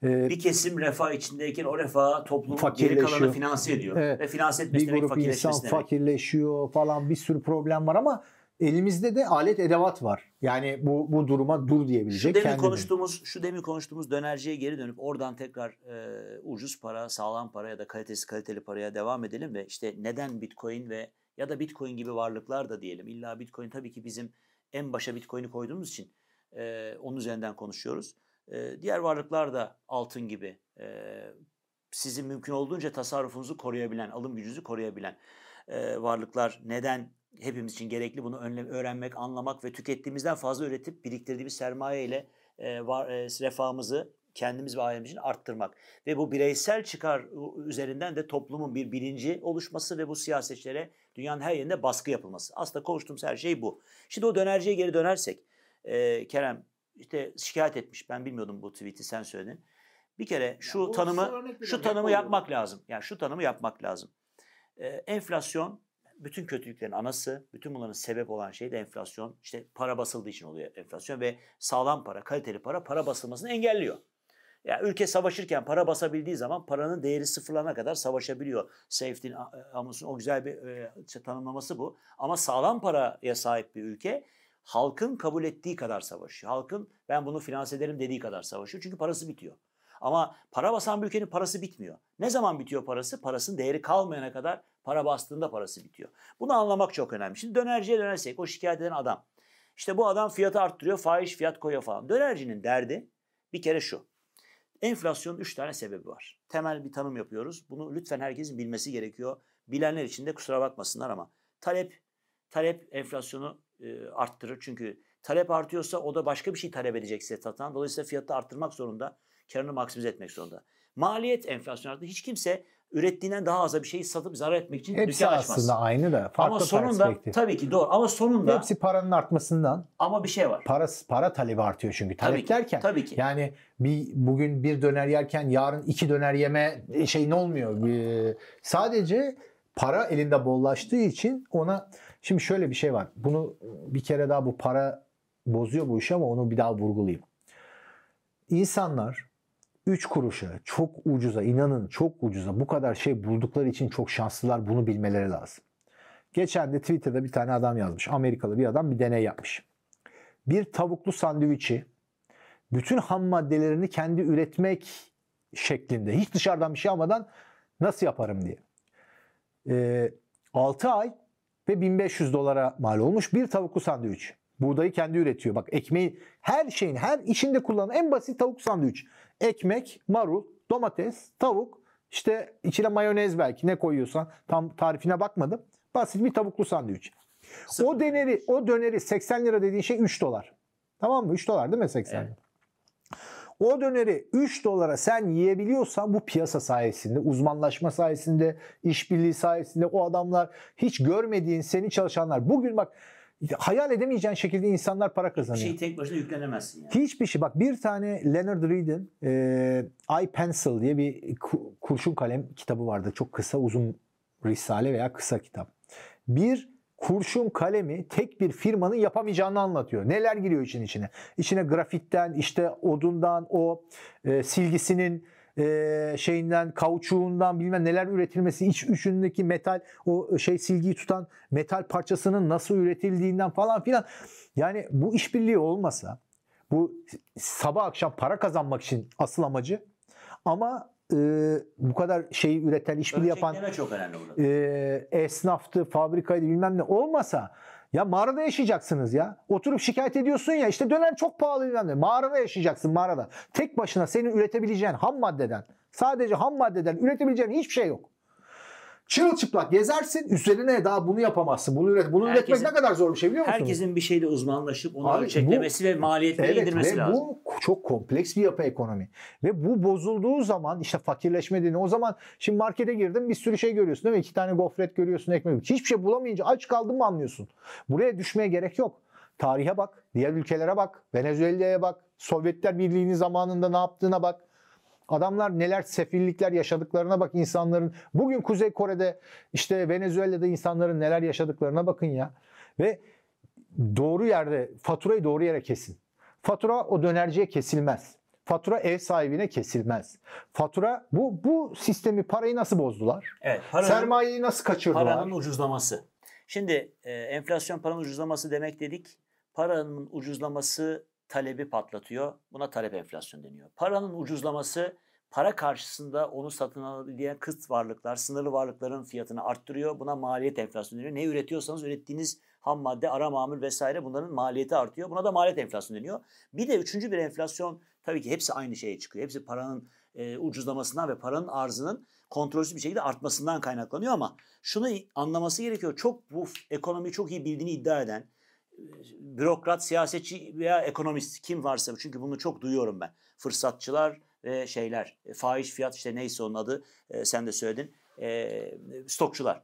e, bir kesim refah içindeyken o refah toplumun geri kalanı finanse ediyor. Evet. Ve finanse etmesi bir demek grup insan demek. fakirleşiyor falan bir sürü problem var ama elimizde de alet edevat var. Yani bu bu duruma dur diyebilecek. Şu demin konuştuğumuz şu demin konuştuğumuz dönerciye geri dönüp oradan tekrar e, ucuz para, sağlam para ya da kalitesi kaliteli paraya devam edelim ve işte neden Bitcoin ve ya da Bitcoin gibi varlıklar da diyelim. İlla Bitcoin tabii ki bizim en başa Bitcoin'i koyduğumuz için e, onun üzerinden konuşuyoruz. E, diğer varlıklar da altın gibi e, sizin mümkün olduğunca tasarrufunuzu koruyabilen, alım gücünüzü koruyabilen e, varlıklar neden hepimiz için gerekli. Bunu öğrenmek, anlamak ve tükettiğimizden fazla üretip biriktirdiğimiz sermaye ile e, var, e, refahımızı kendimiz ve ailemiz için arttırmak. Ve bu bireysel çıkar üzerinden de toplumun bir bilinci oluşması ve bu siyasetçilere dünyanın her yerinde baskı yapılması. Aslında konuştuğumuz her şey bu. Şimdi o dönerciye geri dönersek, e, Kerem işte şikayet etmiş. Ben bilmiyordum bu tweet'i sen söyledin. Bir kere şu ya tanımı şu tanımı yapmak lazım. Yani şu tanımı yapmak lazım. E, enflasyon bütün kötülüklerin anası, bütün bunların sebep olan şey de enflasyon. İşte para basıldığı için oluyor enflasyon ve sağlam para, kaliteli para para basılmasını engelliyor. Ya yani ülke savaşırken para basabildiği zaman paranın değeri sıfırlana kadar savaşabiliyor. Safety'nin Amos'un o güzel bir e, tanımlaması bu. Ama sağlam paraya sahip bir ülke halkın kabul ettiği kadar savaşıyor. Halkın ben bunu finanse ederim dediği kadar savaşıyor. Çünkü parası bitiyor. Ama para basan bir ülkenin parası bitmiyor. Ne zaman bitiyor parası? Parasının değeri kalmayana kadar para bastığında parası bitiyor. Bunu anlamak çok önemli. Şimdi dönerciye dönersek o şikayet eden adam. İşte bu adam fiyatı arttırıyor, faiz fiyat koyuyor falan. Dönercinin derdi bir kere şu. Enflasyonun üç tane sebebi var. Temel bir tanım yapıyoruz. Bunu lütfen herkesin bilmesi gerekiyor. Bilenler için de kusura bakmasınlar ama talep talep enflasyonu e, arttırır. Çünkü talep artıyorsa o da başka bir şey talep edecek size satan. Dolayısıyla fiyatı arttırmak zorunda karını maksimize etmek zorunda. Maliyet enflasyonlarda hiç kimse ürettiğinden daha az bir şeyi satıp zarar etmek için Hepsi dükkan açmaz. aslında aynı da farklı Ama sonunda tabii ki doğru ama sonunda hepsi paranın artmasından ama bir şey var. Para para talebi artıyor çünkü. Talep tabii ki, derken tabii ki. yani bir bugün bir döner yerken yarın iki döner yeme şey ne olmuyor. Ee, sadece para elinde bollaştığı için ona şimdi şöyle bir şey var. Bunu bir kere daha bu para bozuyor bu işi ama onu bir daha vurgulayayım. İnsanlar 3 kuruşa çok ucuza inanın çok ucuza bu kadar şey buldukları için çok şanslılar bunu bilmeleri lazım. Geçen de Twitter'da bir tane adam yazmış. Amerikalı bir adam bir deney yapmış. Bir tavuklu sandviçi bütün ham maddelerini kendi üretmek şeklinde hiç dışarıdan bir şey almadan nasıl yaparım diye. E, 6 ay ve 1500 dolara mal olmuş bir tavuklu sandviç. Buğdayı kendi üretiyor. Bak ekmeği her şeyin her işinde kullanılan en basit tavuk sandviç. Ekmek, marul, domates, tavuk, işte içine mayonez belki ne koyuyorsan tam tarifine bakmadım. Basit bir tavuklu sandviç. O döneri, o döneri 80 lira dediğin şey 3 dolar. Tamam mı? 3 dolar değil mi 80 lira? Evet. O döneri 3 dolara sen yiyebiliyorsan bu piyasa sayesinde, uzmanlaşma sayesinde, işbirliği sayesinde o adamlar hiç görmediğin senin çalışanlar. Bugün bak hayal edemeyeceğin şekilde insanlar para kazanıyor. Hiçbir şey tek başına yüklenemezsin. Yani. Hiçbir şey. Bak bir tane Leonard Read'in e, I Pencil diye bir kurşun kalem kitabı vardı. Çok kısa uzun risale veya kısa kitap. Bir kurşun kalemi tek bir firmanın yapamayacağını anlatıyor. Neler giriyor için içine? İçine grafitten, işte odundan, o e, silgisinin e, şeyinden, kauçuğundan bilmem neler üretilmesi, iç üçündeki metal, o şey silgiyi tutan metal parçasının nasıl üretildiğinden falan filan. Yani bu işbirliği olmasa, bu sabah akşam para kazanmak için asıl amacı ama e, bu kadar şeyi üreten, işbirliği yapan çok önemli burada. e, esnaftı, fabrikaydı bilmem ne olmasa ya mağarada yaşayacaksınız ya. Oturup şikayet ediyorsun ya işte döner çok pahalı bilmem. Mağarada yaşayacaksın mağarada. Tek başına senin üretebileceğin ham maddeden sadece ham maddeden üretebileceğin hiçbir şey yok. Çırılçıplak gezersin üzerine daha bunu yapamazsın. Bunu, üret, bunu üretmek Herkesin- ne kadar zor bir şey biliyor musunuz? Herkesin bir şeyle uzmanlaşıp onu Abi ölçeklemesi ve maliyetleri Evet indirmesi ve lazım. bu çok kompleks bir yapı ekonomi. Ve bu bozulduğu zaman işte fakirleşme dediğin o zaman şimdi markete girdin bir sürü şey görüyorsun değil mi? İki tane gofret görüyorsun ekmek. Hiçbir şey bulamayınca aç kaldın mı anlıyorsun. Buraya düşmeye gerek yok. Tarihe bak, diğer ülkelere bak, Venezuela'ya bak, Sovyetler Birliği'nin zamanında ne yaptığına bak. Adamlar neler sefillikler yaşadıklarına bak insanların. Bugün Kuzey Kore'de işte Venezuela'da insanların neler yaşadıklarına bakın ya. Ve doğru yerde faturayı doğru yere kesin. Fatura o dönerciye kesilmez. Fatura ev sahibine kesilmez. Fatura bu bu sistemi parayı nasıl bozdular? Evet, paranın, Sermayeyi nasıl kaçırdılar? paranın ucuzlaması. Şimdi e, enflasyon paranın ucuzlaması demek dedik. Paranın ucuzlaması talebi patlatıyor. Buna talep enflasyon deniyor. Paranın ucuzlaması para karşısında onu satın alabilen kıt varlıklar, sınırlı varlıkların fiyatını arttırıyor. Buna maliyet enflasyonu deniyor. Ne üretiyorsanız ürettiğiniz ham madde, ara mamul vesaire bunların maliyeti artıyor. Buna da maliyet enflasyonu deniyor. Bir de üçüncü bir enflasyon tabii ki hepsi aynı şeye çıkıyor. Hepsi paranın e, ucuzlamasından ve paranın arzının kontrolsüz bir şekilde artmasından kaynaklanıyor ama şunu anlaması gerekiyor. Çok bu ekonomiyi çok iyi bildiğini iddia eden bürokrat, siyasetçi veya ekonomist kim varsa çünkü bunu çok duyuyorum ben. Fırsatçılar ve şeyler, e, fahiş fiyat işte neyse onun adı e, sen de söyledin. E, stokçular.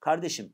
Kardeşim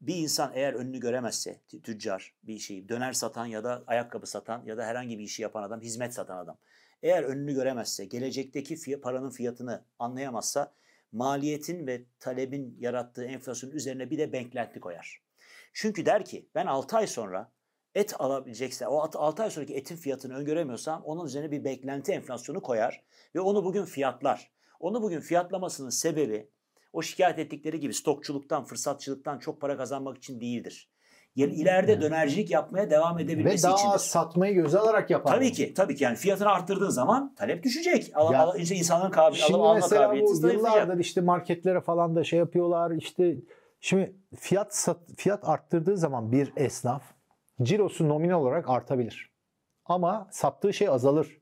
bir insan eğer önünü göremezse tü- tüccar bir şeyi döner satan ya da ayakkabı satan ya da herhangi bir işi yapan adam, hizmet satan adam. Eğer önünü göremezse, gelecekteki fiy- paranın fiyatını anlayamazsa maliyetin ve talebin yarattığı enflasyonun üzerine bir de beklenti koyar. Çünkü der ki ben 6 ay sonra et alabilecekse o 6 ay sonraki etin fiyatını öngöremiyorsam onun üzerine bir beklenti enflasyonu koyar ve onu bugün fiyatlar. Onu bugün fiyatlamasının sebebi o şikayet ettikleri gibi stokçuluktan, fırsatçılıktan çok para kazanmak için değildir. Yani ileride dönercilik yapmaya devam Ve edebilmesi daha içindir. satmayı göze alarak yapar. Tabii ki, tabii ki yani fiyatını arttırdığın zaman talep düşecek. Al, Ya, al, işte insanların kabil, Şimdi alma mesela bu yıllardır işte marketlere falan da şey yapıyorlar işte şimdi fiyat sat, fiyat arttırdığı zaman bir esnaf cirosu nominal olarak artabilir. Ama sattığı şey azalır.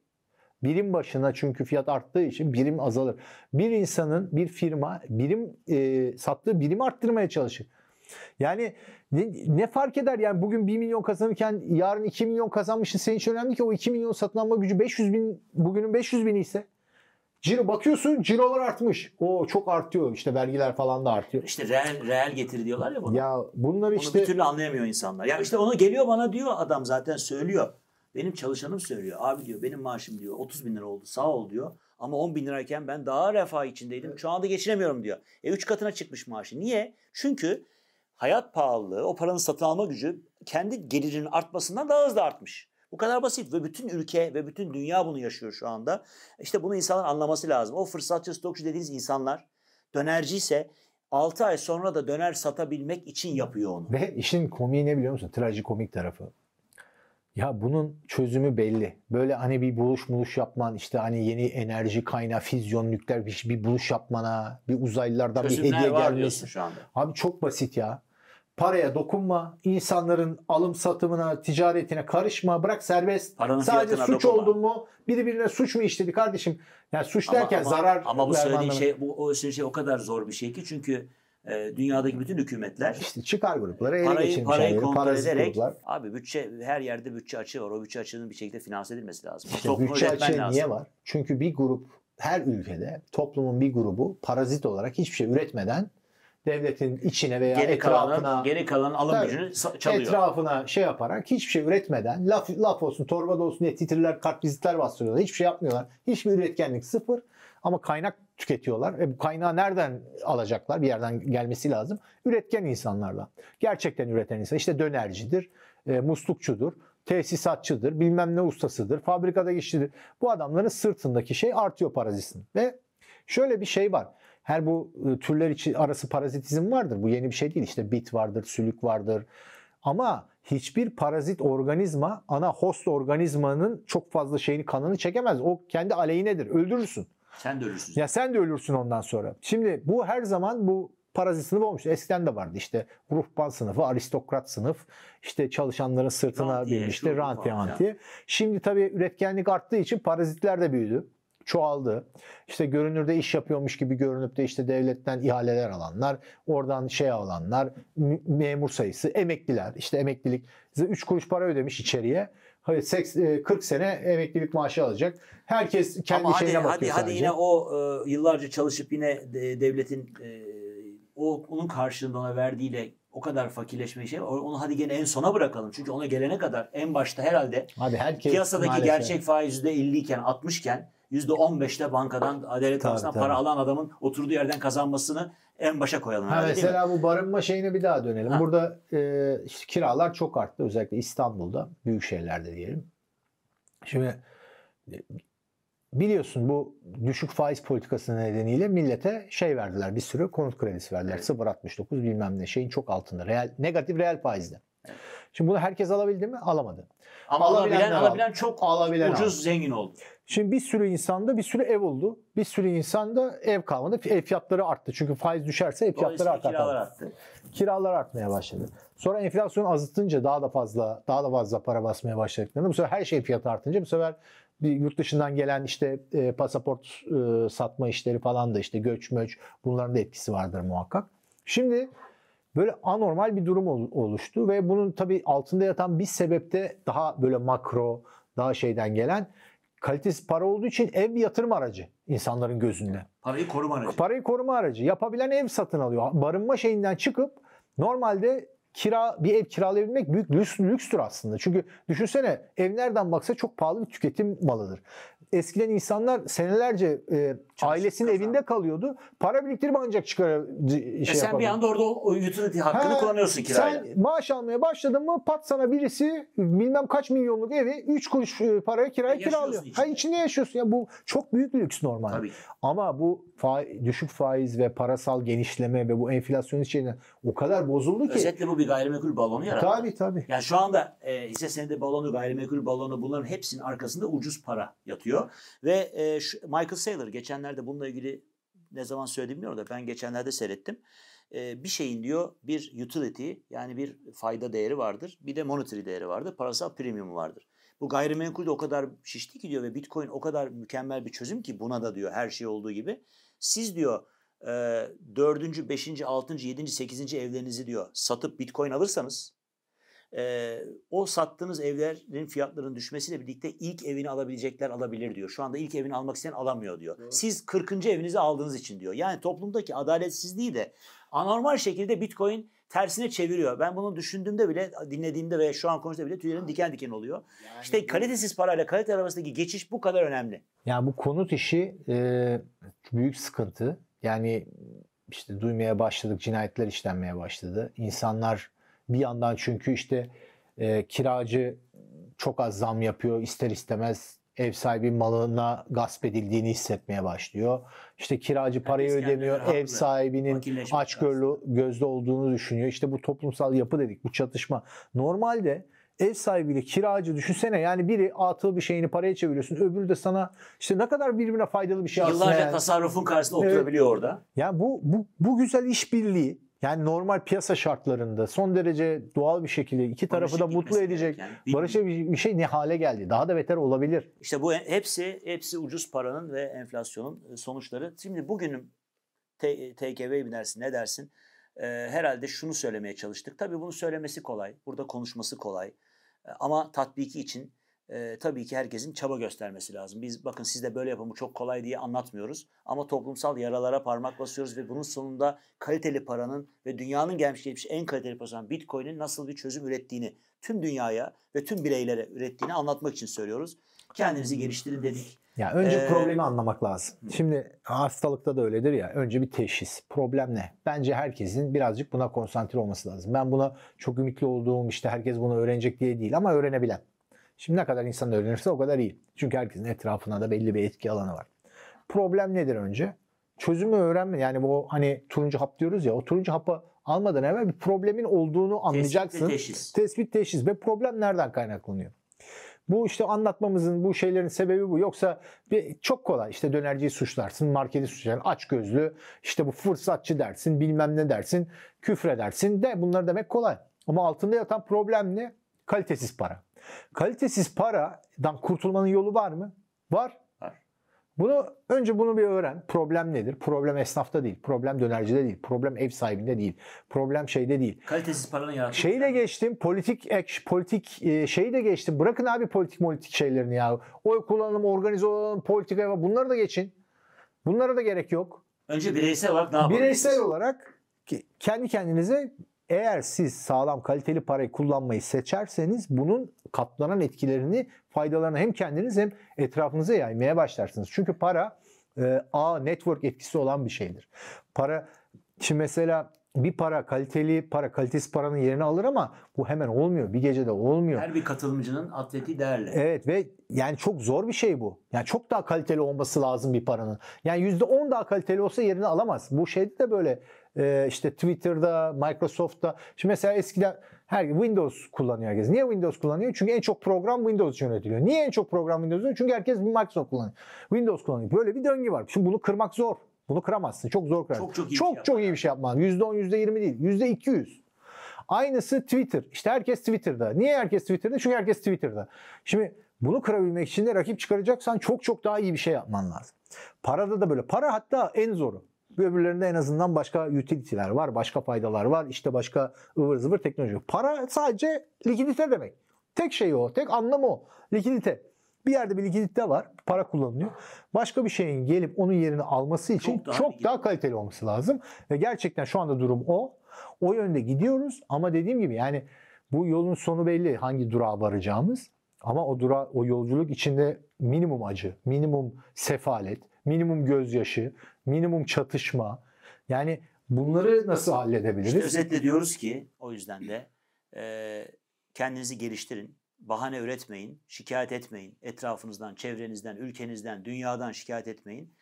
Birim başına çünkü fiyat arttığı için birim azalır. Bir insanın bir firma birim e, sattığı birimi arttırmaya çalışır. Yani ne, ne fark eder yani bugün 1 milyon kazanırken yarın 2 milyon kazanmışsın senin için önemli ki o 2 milyon satın alma gücü 500 bin bugünün 500 bini ise Ciro bakıyorsun cirolar artmış. O çok artıyor işte vergiler falan da artıyor. İşte reel, reel getiri diyorlar ya buna. Ya bunlar Onu işte bir türlü anlayamıyor insanlar. Ya işte onu geliyor bana diyor adam zaten söylüyor. Benim çalışanım söylüyor. Abi diyor benim maaşım diyor 30 bin lira oldu sağ ol diyor. Ama 10 bin lirayken ben daha refah içindeydim. Şu anda geçinemiyorum diyor. E 3 katına çıkmış maaşı. Niye? Çünkü hayat pahalılığı, o paranın satın alma gücü kendi gelirinin artmasından daha hızlı artmış. Bu kadar basit ve bütün ülke ve bütün dünya bunu yaşıyor şu anda. İşte bunu insanlar anlaması lazım. O fırsatçı, stokçu dediğiniz insanlar dönerci ise 6 ay sonra da döner satabilmek için yapıyor onu. ve işin komiği ne biliyor musun? Trajikomik tarafı. Ya bunun çözümü belli. Böyle hani bir buluş buluş yapman işte hani yeni enerji kaynağı, füzyon, nükleer bir, bir buluş yapmana, bir uzaylılardan bir Çözümler hediye var gelmesi. şu anda. Abi çok basit ya. Paraya dokunma, insanların alım satımına, ticaretine karışma, bırak serbest. Paranın Sadece suç dokunma. oldun mu, biri birine suç mu işledi kardeşim? Yani suç Ama- derken ama, zarar ama bu söylediğin anlamı- şey bu o şey o kadar zor bir şey ki çünkü e, dünyadaki bütün hükümetler İşte çıkar grupları ele parayı geçirmiş parayı kontrol ederek gruplar. abi bütçe her yerde bütçe açığı var. O bütçe açığının bir şekilde finanse edilmesi lazım. İşte Toplumu bütçe açığı lazım. niye var? Çünkü bir grup her ülkede toplumun bir grubu parazit olarak hiçbir şey üretmeden devletin içine veya Geri etrafına kalanın, geri kalanın alım Tabii. gücünü çalıyor. etrafına şey yaparak hiçbir şey üretmeden laf, laf olsun torba da olsun diye titirler kart vizitler bastırıyorlar. Hiçbir şey yapmıyorlar. Hiçbir üretkenlik sıfır. Ama kaynak tüketiyorlar. E bu kaynağı nereden alacaklar? Bir yerden gelmesi lazım. Üretken insanlarla. Gerçekten üreten insan. İşte dönercidir, e, muslukçudur, tesisatçıdır, bilmem ne ustasıdır, fabrikada işçidir. Bu adamların sırtındaki şey artıyor parazitsin. Ve şöyle bir şey var. Her bu e, türler içi arası parazitizm vardır. Bu yeni bir şey değil. İşte bit vardır, sülük vardır. Ama hiçbir parazit organizma ana host organizmanın çok fazla şeyini kanını çekemez. O kendi aleyhinedir. Öldürürsün. Sen de ölürsün. Ya sen de ölürsün ondan sonra. Şimdi bu her zaman bu parazit sınıfı olmuş. Eskiden de vardı işte ruhban sınıfı, aristokrat sınıf, işte çalışanların sırtına binmişti, rantiye mantiye. Şimdi tabii üretkenlik arttığı için parazitler de büyüdü çoğaldı. İşte görünürde iş yapıyormuş gibi görünüp de işte devletten ihaleler alanlar, oradan şey alanlar, memur sayısı, emekliler, işte emeklilik 3 kuruş para ödemiş içeriye. Hayır 40 sene emeklilik maaşı alacak. Herkes kendi Ama şeyine hadi, bakıyor hadi, sadece. hadi yine o e, yıllarca çalışıp yine de, devletin e, o onun karşılığında ona verdiğiyle o kadar fakirleşme şey. Onu hadi gene en sona bırakalım. Çünkü ona gelene kadar en başta herhalde Abi herkes piyasadaki maalesef. gerçek faiz %50 iken 60 iken %15'te bankadan Adalet Bankası'ndan para alan adamın oturduğu yerden kazanmasını en başa koyalım. Ha mesela bu barınma şeyine bir daha dönelim. Ha. Burada e, işte kiralar çok arttı özellikle İstanbul'da, büyük şehirlerde diyelim. Şimdi e, biliyorsun bu düşük faiz politikası nedeniyle millete şey verdiler bir sürü konut kredisi verdiler. Evet. 0.69 bilmem ne şeyin çok altında. Real, negatif reel faizde. Şimdi bunu herkes alabildi mi? Alamadı. Ama alabilen, alabilen çok Alabilen ucuz aldı. zengin oldu. Şimdi bir sürü insanda bir sürü ev oldu. Bir sürü insanda ev kalmadı. Ev fiyatları arttı. Çünkü faiz düşerse ev fiyatları artar. kiralar tabii. arttı. kiralar artmaya başladı. Sonra enflasyon azıtınca daha da fazla daha da fazla para basmaya başladıklarında bu sefer her şey fiyatı artınca bu sefer bir yurt dışından gelen işte e, pasaport e, satma işleri falan da işte göç möç bunların da etkisi vardır muhakkak. Şimdi böyle anormal bir durum ol- oluştu ve bunun tabii altında yatan bir sebepte daha böyle makro daha şeyden gelen kalitesiz para olduğu için ev bir yatırım aracı insanların gözünde. Parayı koruma aracı. Parayı koruma aracı. Yapabilen ev satın alıyor. Barınma şeyinden çıkıp normalde kira bir ev kiralayabilmek büyük lüks, lükstür aslında. Çünkü düşünsene ev nereden baksa çok pahalı bir tüketim malıdır. Eskiden insanlar senelerce e, ailesinin kazandı. evinde kalıyordu. Para biriktirip ancak çıkar şey E sen bir anda orada o, utility hakkını Ha, kullanıyorsun kirayla. Sen maaş almaya başladın mı pat sana birisi bilmem kaç milyonluk evi 3 kuruş e, paraya kiraya Yaşıyorsun kiralıyor. içinde. Ha içinde yaşıyorsun ya bu çok büyük bir lüks normal. Tabii. Ama bu fa- düşük faiz ve parasal genişleme ve bu enflasyon içinde o kadar bozuldu ki. Özetle bu bir gayrimenkul balonu yarattı. Tabii tabii. Yani şu anda e, hisse senedi balonu, gayrimenkul balonu bunların hepsinin arkasında ucuz para yatıyor. Ve e, şu, Michael Saylor geçenlerde bununla ilgili ne zaman söyledi bilmiyorum da ben geçenlerde seyrettim. E, bir şeyin diyor bir utility yani bir fayda değeri vardır. Bir de monetary değeri vardır. Parasal premium vardır. Bu gayrimenkul de o kadar şişti ki diyor ve Bitcoin o kadar mükemmel bir çözüm ki buna da diyor her şey olduğu gibi. Siz diyor e, dördüncü, beşinci, altıncı, yedinci, sekizinci evlerinizi diyor satıp Bitcoin alırsanız e, o sattığınız evlerin fiyatlarının düşmesiyle birlikte ilk evini alabilecekler alabilir diyor. Şu anda ilk evini almak isteyen alamıyor diyor. Doğru. Siz 40. evinizi aldığınız için diyor. Yani toplumdaki adaletsizliği de anormal şekilde Bitcoin tersine çeviriyor. Ben bunu düşündüğümde bile, dinlediğimde ve şu an konuştuğumda bile tüylerim diken diken oluyor. İşte kalitesiz parayla kalite arasındaki geçiş bu kadar önemli. Yani bu konut işi e, büyük sıkıntı. Yani işte duymaya başladık, cinayetler işlenmeye başladı. İnsanlar bir yandan çünkü işte e, kiracı çok az zam yapıyor, ister istemez ev sahibi malına gasp edildiğini hissetmeye başlıyor. İşte kiracı parayı Herkes ödemiyor, kendine ev haklı. sahibinin Fakirleşmek aç gözlü olduğunu düşünüyor. İşte bu toplumsal yapı dedik, bu çatışma. Normalde ev sahibiyle kiracı düşünsene yani biri atıl bir şeyini paraya çeviriyorsun öbürü de sana işte ne kadar birbirine faydalı bir şey aslında. Yıllarca yani. tasarrufun karşısında Evet. oturabiliyor orada. Yani bu, bu, bu güzel işbirliği yani normal piyasa şartlarında son derece doğal bir şekilde iki tarafı da Barışık mutlu edecek. bir- Barışa bir, bir şey ne hale geldi. Daha da beter olabilir. İşte bu hepsi hepsi ucuz paranın ve enflasyonun e, sonuçları. Şimdi bugünün TKV binersin ne dersin? Ee, herhalde şunu söylemeye çalıştık. Tabii bunu söylemesi kolay. Burada konuşması kolay. Ee, ama tatbiki için e, tabii ki herkesin çaba göstermesi lazım. Biz bakın siz de böyle yapın bu çok kolay diye anlatmıyoruz. Ama toplumsal yaralara parmak basıyoruz ve bunun sonunda kaliteli paranın ve dünyanın gelmiş geçmiş en kaliteli parası olan Bitcoin'in nasıl bir çözüm ürettiğini tüm dünyaya ve tüm bireylere ürettiğini anlatmak için söylüyoruz. Kendinizi geliştirin dedik. Ya önce Ee, problemi anlamak lazım. Şimdi hastalıkta da öyledir ya. Önce bir teşhis. Problem ne? Bence herkesin birazcık buna konsantre olması lazım. Ben buna çok ümitli olduğum işte herkes bunu öğrenecek diye değil ama öğrenebilen. Şimdi ne kadar insan öğrenirse o kadar iyi. Çünkü herkesin etrafına da belli bir etki alanı var. Problem nedir önce? Çözümü öğrenme. Yani bu hani turuncu hap diyoruz ya o turuncu hapı almadan evvel bir problemin olduğunu anlayacaksın. Tespit teşhis. Tespit teşhis ve problem nereden kaynaklanıyor? Bu işte anlatmamızın bu şeylerin sebebi bu. Yoksa bir, çok kolay işte dönerciyi suçlarsın, marketi suçlarsın, aç gözlü, işte bu fırsatçı dersin, bilmem ne dersin, küfredersin de bunları demek kolay. Ama altında yatan problem ne? Kalitesiz para. Kalitesiz paradan kurtulmanın yolu var mı? Var. Var. Bunu önce bunu bir öğren. Problem nedir? Problem esnafta değil. Problem dönercide değil. Problem ev sahibinde değil. Problem şeyde değil. Kalitesiz paranın yarattığı. Şeyi de geçtim. Politik ek, politik e, şeyi de geçtim. Bırakın abi politik politik şeylerini ya. Oy kullanalım, organize olalım, politika bunları da geçin. Bunlara da gerek yok. Önce bireysel olarak ne yapalım? Bireysel olarak kendi kendinize eğer siz sağlam kaliteli parayı kullanmayı seçerseniz bunun katlanan etkilerini, faydalarını hem kendiniz hem etrafınıza yaymaya başlarsınız. Çünkü para e, ağ network etkisi olan bir şeydir. Para şimdi mesela bir para kaliteli para kalitesiz paranın yerini alır ama bu hemen olmuyor. Bir gecede olmuyor. Her bir katılımcının atleti değerli. Evet ve yani çok zor bir şey bu. Yani çok daha kaliteli olması lazım bir paranın. Yani %10 daha kaliteli olsa yerini alamaz. Bu şeyde de böyle e, işte Twitter'da, Microsoft'ta. Şimdi mesela eskiden her Windows kullanıyor herkes. Niye Windows kullanıyor? Çünkü en çok program Windows yönetiliyor. Niye en çok program Windows yönetiliyor? Çünkü herkes Microsoft kullanıyor. Windows kullanıyor. Böyle bir döngü var. Şimdi bunu kırmak zor. Bunu kıramazsın. Çok zor kırarsın. Çok çok iyi bir çok, şey çok iyi bir şey yapman. %10, %20 değil. %200. Aynısı Twitter. İşte herkes Twitter'da. Niye herkes Twitter'da? Çünkü herkes Twitter'da. Şimdi bunu kırabilmek için de rakip çıkaracaksan çok çok daha iyi bir şey yapman lazım. Parada da böyle. Para hatta en zoru. Öbürlerinde en azından başka utility'ler var, başka faydalar var, işte başka ıvır zıvır teknoloji. Para sadece likidite demek. Tek şey o, tek anlamı o. Likidite. Bir yerde bir likidite var, para kullanılıyor. Başka bir şeyin gelip onun yerini alması için Çok çok daha daha, kaliteli olması lazım. Ve gerçekten şu anda durum o. O yönde gidiyoruz ama dediğim gibi yani bu yolun sonu belli hangi durağa varacağımız. Ama o dura o yolculuk içinde minimum acı, minimum sefalet, minimum gözyaşı, minimum çatışma. Yani bunları nasıl halledebiliriz? İşte özetle diyoruz ki o yüzden de e, kendinizi geliştirin. Bahane üretmeyin, şikayet etmeyin. Etrafınızdan, çevrenizden, ülkenizden, dünyadan şikayet etmeyin.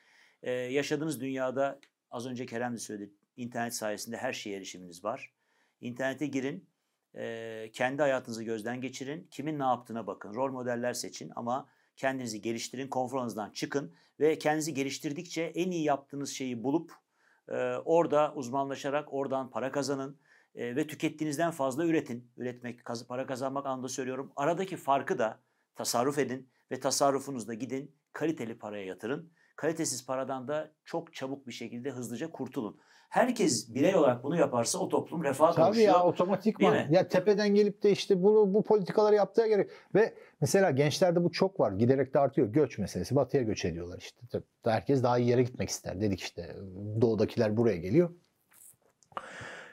E, yaşadığınız dünyada az önce Kerem de söyledi. internet sayesinde her şeye erişiminiz var. İnternete girin, e, kendi hayatınızı gözden geçirin. Kimin ne yaptığına bakın. Rol modeller seçin ama kendinizi geliştirin, konfor alanınızdan çıkın ve kendinizi geliştirdikçe en iyi yaptığınız şeyi bulup e, orada uzmanlaşarak oradan para kazanın e, ve tükettiğinizden fazla üretin. Üretmek, para kazanmak anlamında söylüyorum. Aradaki farkı da tasarruf edin ve tasarrufunuzda gidin kaliteli paraya yatırın. Kalitesiz paradan da çok çabuk bir şekilde hızlıca kurtulun. Herkes birey olarak bunu yaparsa o toplum refaha Tabii kavuşuyor. ya otomatikman. Ya tepeden gelip de işte bunu bu politikaları yaptığı gerek. Ve mesela gençlerde bu çok var. Giderek de artıyor. Göç meselesi. Batıya göç ediyorlar işte. Tabii Herkes daha iyi yere gitmek ister. Dedik işte doğudakiler buraya geliyor.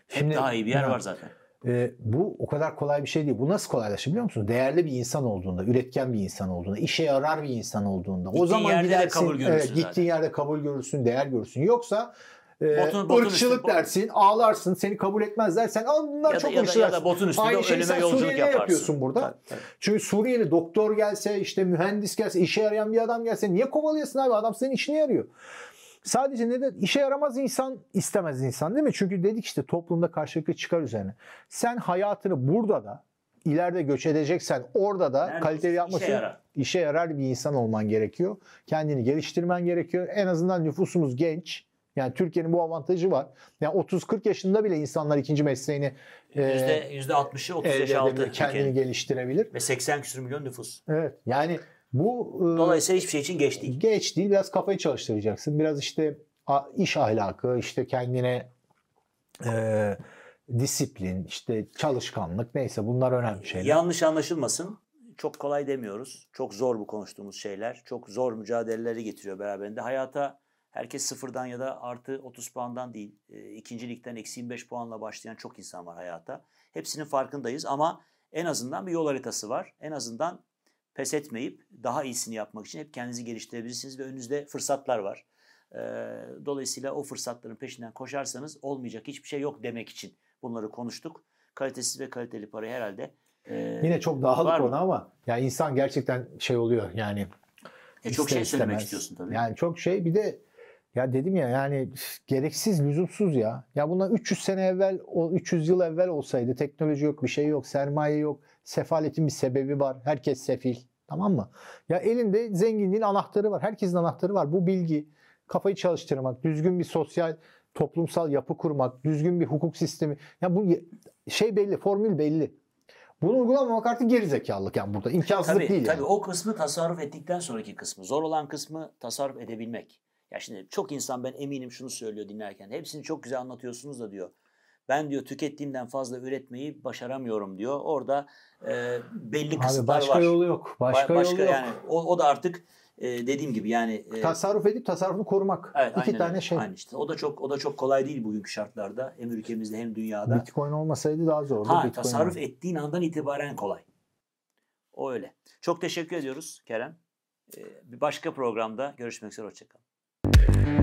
Hep daha iyi bir yer Ha, var zaten. e, bu o kadar kolay bir şey değil. Bu nasıl kolaylaşır biliyor musunuz? Değerli bir insan olduğunda, üretken bir insan olduğunda, işe yarar bir insan olduğunda. Gittiğin o zaman gidersin, kabul görürsün evet, zaten. gittiğin yerde kabul görürsün, değer görürsün. Yoksa Botun- botun ırkçılık üstü- dersin, ağlarsın, seni kabul etmezler. Sen "Aa, bunlar çok ya, da, ya da botun üstünde Aynı şeyi sen yolculuk Suriye'de yaparsın. yapıyorsun burada. Tabii, tabii. Çünkü Suriyeli doktor gelse, işte mühendis gelse, işe yarayan bir adam gelse niye kovalıyorsun abi? Adam senin işine yarıyor. Sadece neden? işe yaramaz insan istemez insan değil mi? Çünkü dedik işte toplumda karşılıklı çıkar üzerine. Sen hayatını burada da ileride göç edeceksen orada da Nerede kaliteli yapması işe yarar. işe yarar bir insan olman gerekiyor. Kendini geliştirmen gerekiyor. En azından nüfusumuz genç. Yani Türkiye'nin bu avantajı var. Yani 30-40 yaşında bile insanlar ikinci mesleğini e, Yüzde, yüzde 60'ı 30 elde yaş altı kendini Türkiye'nin. geliştirebilir. Ve 80 küsur milyon nüfus. Evet. Yani bu e, Dolayısıyla hiçbir şey için geç değil. geç değil. Biraz kafayı çalıştıracaksın. Biraz işte iş ahlakı, işte kendine e, disiplin, işte çalışkanlık neyse bunlar önemli şeyler. Yanlış anlaşılmasın. Çok kolay demiyoruz. Çok zor bu konuştuğumuz şeyler. Çok zor mücadeleleri getiriyor beraberinde. Hayata herkes sıfırdan ya da artı 30 puandan değil. e, ikinci ligden eksi 25 puanla başlayan çok insan var hayata. Hepsinin farkındayız ama en azından bir yol haritası var. En azından pes etmeyip daha iyisini yapmak için hep kendinizi geliştirebilirsiniz ve önünüzde fırsatlar var. Ee, dolayısıyla o fırsatların peşinden koşarsanız olmayacak hiçbir şey yok demek için bunları konuştuk. Kalitesiz ve kaliteli parayı herhalde e, Yine çok mı? konu ama ya insan gerçekten şey oluyor yani. E, çok ister şey söylemek istemez. istiyorsun tabii. Yani çok şey bir de ya dedim ya yani gereksiz lüzumsuz ya. Ya bundan 300 sene evvel o 300 yıl evvel olsaydı teknoloji yok bir şey yok sermaye yok sefaletin bir sebebi var herkes sefil tamam mı? Ya elinde zenginliğin anahtarı var herkesin anahtarı var bu bilgi kafayı çalıştırmak düzgün bir sosyal toplumsal yapı kurmak düzgün bir hukuk sistemi ya bu şey belli formül belli. Bunu uygulamamak artık gerizekalılık yani burada imkansızlık Tabii, değil tabii yani. o kısmı tasarruf ettikten sonraki kısmı. Zor olan kısmı tasarruf edebilmek. Ya şimdi çok insan ben eminim şunu söylüyor dinlerken. Hepsini çok güzel anlatıyorsunuz da diyor. Ben diyor tükettiğimden fazla üretmeyi başaramıyorum diyor. Orada e, belli Abi kısıtlar başka var. yolu yok. Başka, Ba- başka yolu yok. yani o, o da artık e, dediğim gibi yani e, tasarruf edip tasarrufunu korumak. evet, İki aynen tane öyle, şey. Aynen işte. O da çok o da çok kolay değil bugünkü şartlarda. Hem ülkemizde hem dünyada. Bitcoin olmasaydı daha zordu. Ha Bitcoin tasarruf var. ettiğin andan itibaren kolay. O öyle. Çok teşekkür ediyoruz Kerem. Bir başka programda görüşmek üzere. Hoşçakalın. Yeah.